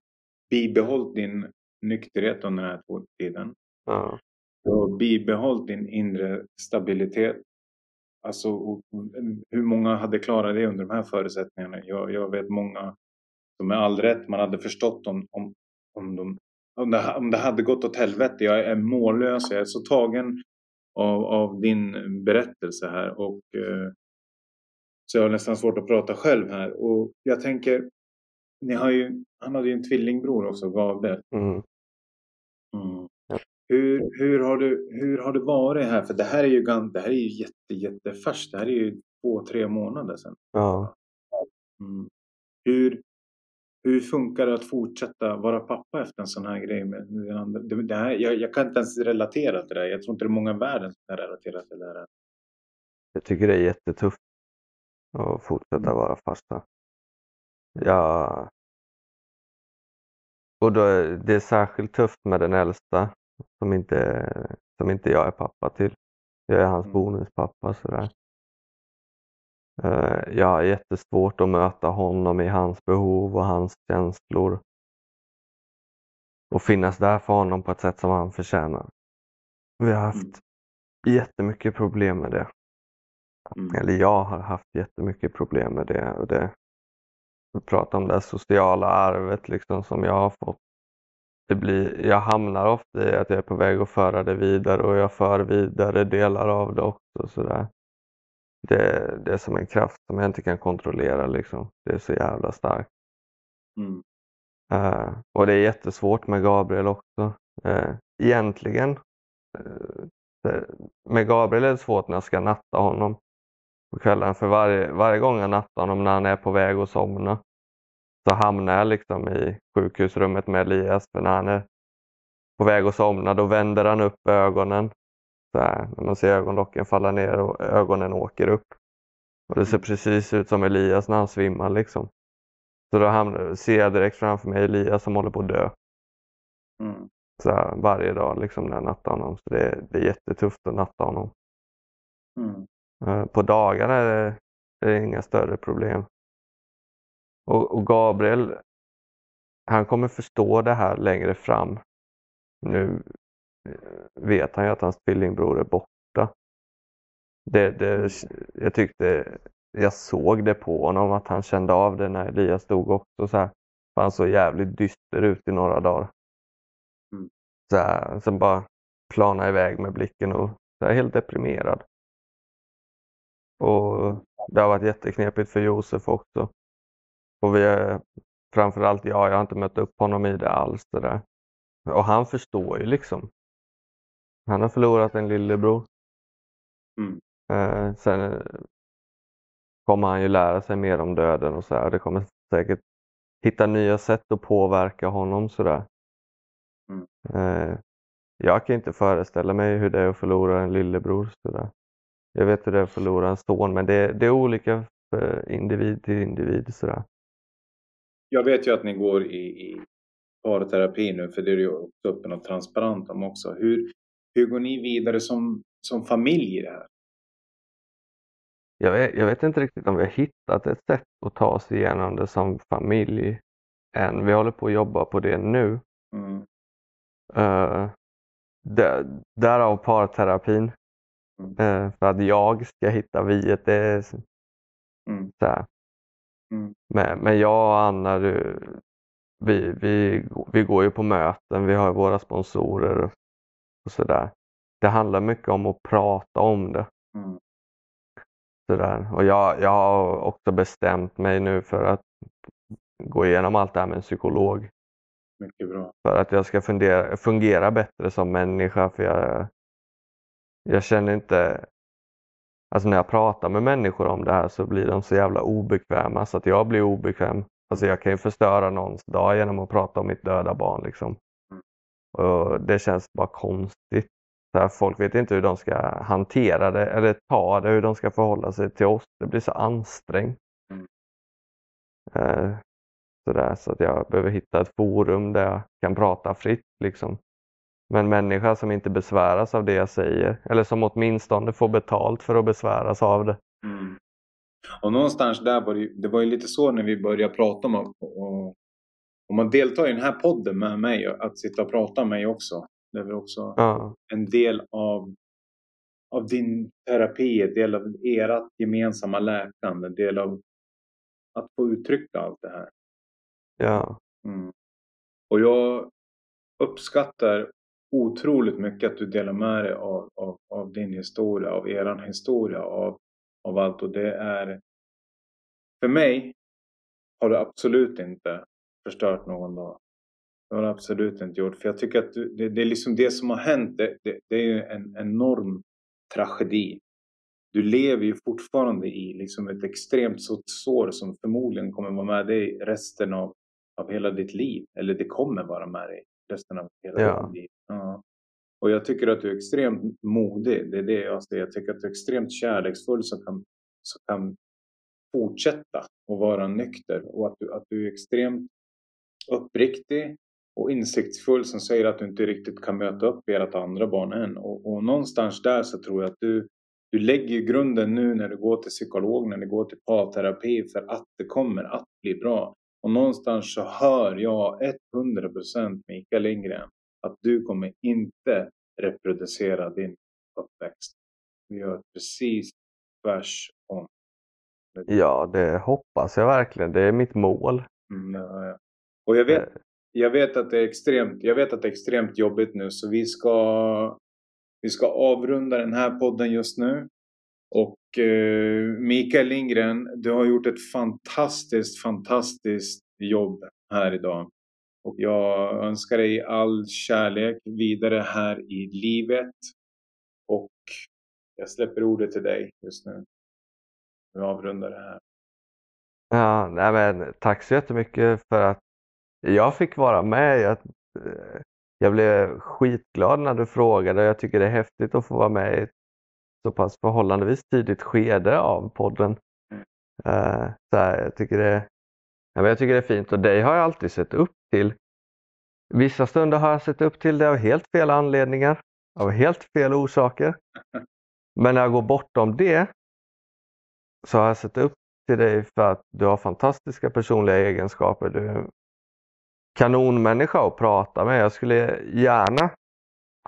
bibehållit din nykterhet under den här tiden. Ja. Du har bibehållit din inre stabilitet. Alltså hur många hade klarat det under de här förutsättningarna? Jag, jag vet många som med all rätt man hade förstått om, om, om, de, om, det, om det hade gått åt helvete. Jag är mållös, jag är så tagen av, av din berättelse här. Och, eh, så jag har nästan svårt att prata själv här. Och jag tänker, ni har ju, han hade ju en tvillingbror också, Gabriel. Mm. Mm. Hur, hur, har du, hur har det varit här? För det här är ju, det här är ju jätte, jättefärskt. Det här är ju två, tre månader sedan. Ja. Mm. Hur, hur funkar det att fortsätta vara pappa efter en sån här grej? Med det, det här, jag, jag, kan inte ens relatera till det. Jag tror inte det är många i världen som kan relatera till det här. Jag tycker det är jättetufft att fortsätta mm. vara farsa. Ja. Och då, det är särskilt tufft med den äldsta som inte, som inte jag är pappa till. Jag är hans mm. bonuspappa. Sådär. Eh, jag har jättesvårt att möta honom i hans behov och hans känslor. Och finnas där för honom på ett sätt som han förtjänar. Vi har haft mm. jättemycket problem med det. Mm. Eller jag har haft jättemycket problem med det. Och det vi pratar om det sociala arvet liksom som jag har fått. Det blir, jag hamnar ofta i att jag är på väg att föra det vidare och jag för vidare delar av det också. Sådär det, det är som en kraft som jag inte kan kontrollera. Liksom. Det är så jävla starkt. Mm. Uh, och det är jättesvårt med Gabriel också. Uh, egentligen, uh, med Gabriel är det svårt när jag ska natta honom på kvällen. För varje, varje gång jag nattar honom när han är på väg att somna så hamnar jag liksom i sjukhusrummet med Elias. För när han är på väg att somna då vänder han upp ögonen så här, när man ser ögonlocken falla ner och ögonen åker upp. Och Det ser mm. precis ut som Elias när han svimmar. Liksom. Så då hamnar, ser jag direkt framför mig Elias som håller på att dö. Mm. Så här, varje dag liksom, när jag nattar honom. Så det, det är jättetufft att natta honom. Mm. Eh, på dagarna är det, inga större problem. Och, Gabriel, han kommer förstå det här längre fram. Nu vet han ju att hans tvillingbror är borta. Det, det, jag tyckte, jag såg det på honom att han kände av det när Elias dog också. Så här. Han såg jävligt dyster ut i några dagar. Mm. Så här, sen bara plana iväg med blicken och så här, helt deprimerad. Och det har varit jätteknepigt för Josef också. Och vi är, framförallt jag, jag har inte mött upp honom i det alls. Det där. Och han förstår ju liksom. Han har förlorat en lillebror. Mm. Eh, sen eh, kommer han ju lära sig mer om döden och så här. Det kommer säkert hitta nya sätt att påverka honom sådär. Mm. Eh, jag kan inte föreställa mig hur det är att förlora en lillebror. Sådär. Jag vet hur det är att förlora en son men det, det är olika för individ till individ. Sådär. Jag vet ju att ni går i, i parterapi nu för det är ju också öppen och transparent om också. Hur, hur går ni vidare som, som familj i det här? Jag vet, jag vet inte riktigt om vi har hittat ett sätt att ta oss igenom det som familj än. Vi håller på att jobba på det nu. Mm. Uh, där, därav parterapin. Mm. Uh, för att jag ska hitta viet. Det är mm. så här. Mm. Men, men jag och Anna, du, vi, vi, vi går ju på möten. Vi har våra sponsorer och sådär. Det handlar mycket om att prata om det. Mm. Sådär. Och jag, jag har också bestämt mig nu för att gå igenom allt det här med en psykolog. Mycket bra. För att jag ska fundera, fungera bättre som människa. För jag, jag känner inte... Alltså när jag pratar med människor om det här så blir de så jävla obekväma så att jag blir obekväm. Alltså jag kan ju förstöra någons dag genom att prata om mitt döda barn. Liksom. Mm. Och Det känns bara konstigt. Så här, folk vet inte hur de ska hantera det eller ta det, hur de ska förhålla sig till oss. Det blir så ansträngt. Mm. Eh, sådär, så att jag behöver hitta ett forum där jag kan prata fritt. Liksom. Men en människa som inte besväras av det jag säger eller som åtminstone får betalt för att besväras av det. Mm. Och någonstans där var det, det var ju lite så när vi började prata om och, om man deltar i den här podden med mig, att sitta och prata med mig också. Det är väl också Ja, en del av, av din terapi, en del av ert gemensamma läkande, en del av att få uttrycka allt det här. ja, Mm. Och jag uppskattar otroligt mycket att du delar med dig av, av, av din historia, av eran historia, av, av allt. Och det är... För mig har du absolut inte förstört någon dag. Det har du absolut inte gjort. För jag tycker att du, det, det är liksom det som har hänt. Det, det, det är ju en enorm tragedi. Du lever ju fortfarande i liksom ett extremt stort sår som förmodligen kommer vara med dig resten av, av hela ditt liv. Eller det kommer vara med dig resten av hela Ja. ditt liv. Ja. Och jag tycker att du är extremt modig. Det är det jag säger. Jag tycker att du är extremt kärleksfull som kan, som kan fortsätta att vara nykter. Och att du, att du är extremt uppriktig och insiktsfull som säger att du inte riktigt kan möta upp ert andra barn än. Och, och någonstans där så tror jag att du, du lägger grunden nu när du går till psykolog, när du går till parterapi för att det kommer att bli bra. Och någonstans så hör jag 100% Mikael Lindgren att du kommer inte reproducera din uppväxt. Du gör precis tvärsom. ja, det hoppas jag verkligen. Det är mitt mål. Mm, ja, ja. Och jag vet, jag vet att det är extremt, jag vet att det är extremt jobbigt nu så vi ska, vi ska avrunda den här podden just nu. Och eh, Mikael Lindgren, du har gjort ett fantastiskt, fantastiskt jobb här idag. Och jag önskar dig all kärlek vidare här i livet. Och jag släpper ordet till dig just nu. Vi avrundar det här. Ja, nej men, tack så jättemycket för att jag fick vara med. Jag, eh, jag blev skitglad när du frågade. Jag tycker det är häftigt att få vara med i ett så pass förhållandevis tidigt skede av podden. Eh, så här, jag, tycker det, ja, jag tycker det är fint och dig har jag alltid sett upp till. Vissa stunder har jag sett upp till det av helt fel anledningar, av helt fel orsaker. Men när jag går bortom det så har jag sett upp till dig för att du har fantastiska personliga egenskaper. Du är en kanonmänniska att prata med. Jag skulle gärna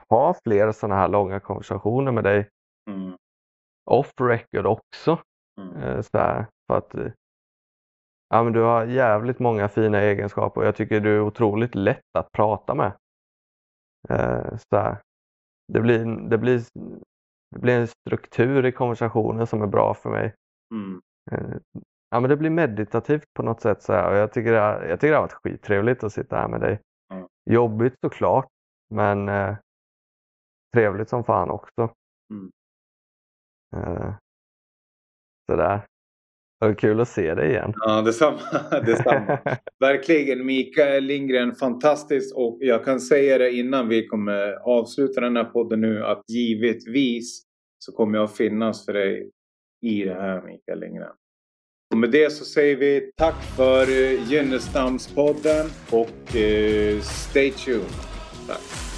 ha fler sådana här långa konversationer med dig Mm, off record också. mm, Eh, Så här, för att eh, ja, men du har jävligt många fina egenskaper och jag tycker du är otroligt lätt att prata med. Eh, Så här, det, blir, det, blir, det blir en struktur i konversationen som är bra för mig. mm. Ja, men det blir meditativt på något sätt. Så här. Och jag, tycker det har, jag tycker det har varit skittrevligt att sitta här med dig. Mm. Jobbigt såklart, men eh, trevligt som fan också. Mm. Eh, sådär. Det var kul att se dig igen. Ja, detsamma. detsamma. Verkligen Mikael Lindgren, fantastiskt. Och jag kan säga det innan vi kommer avsluta den här podden nu att givetvis så kommer jag finnas för dig i det här Mikael Lindgren. Och med det så säger vi tack för Gynnestamspodden och eh, stay tuned. Tack.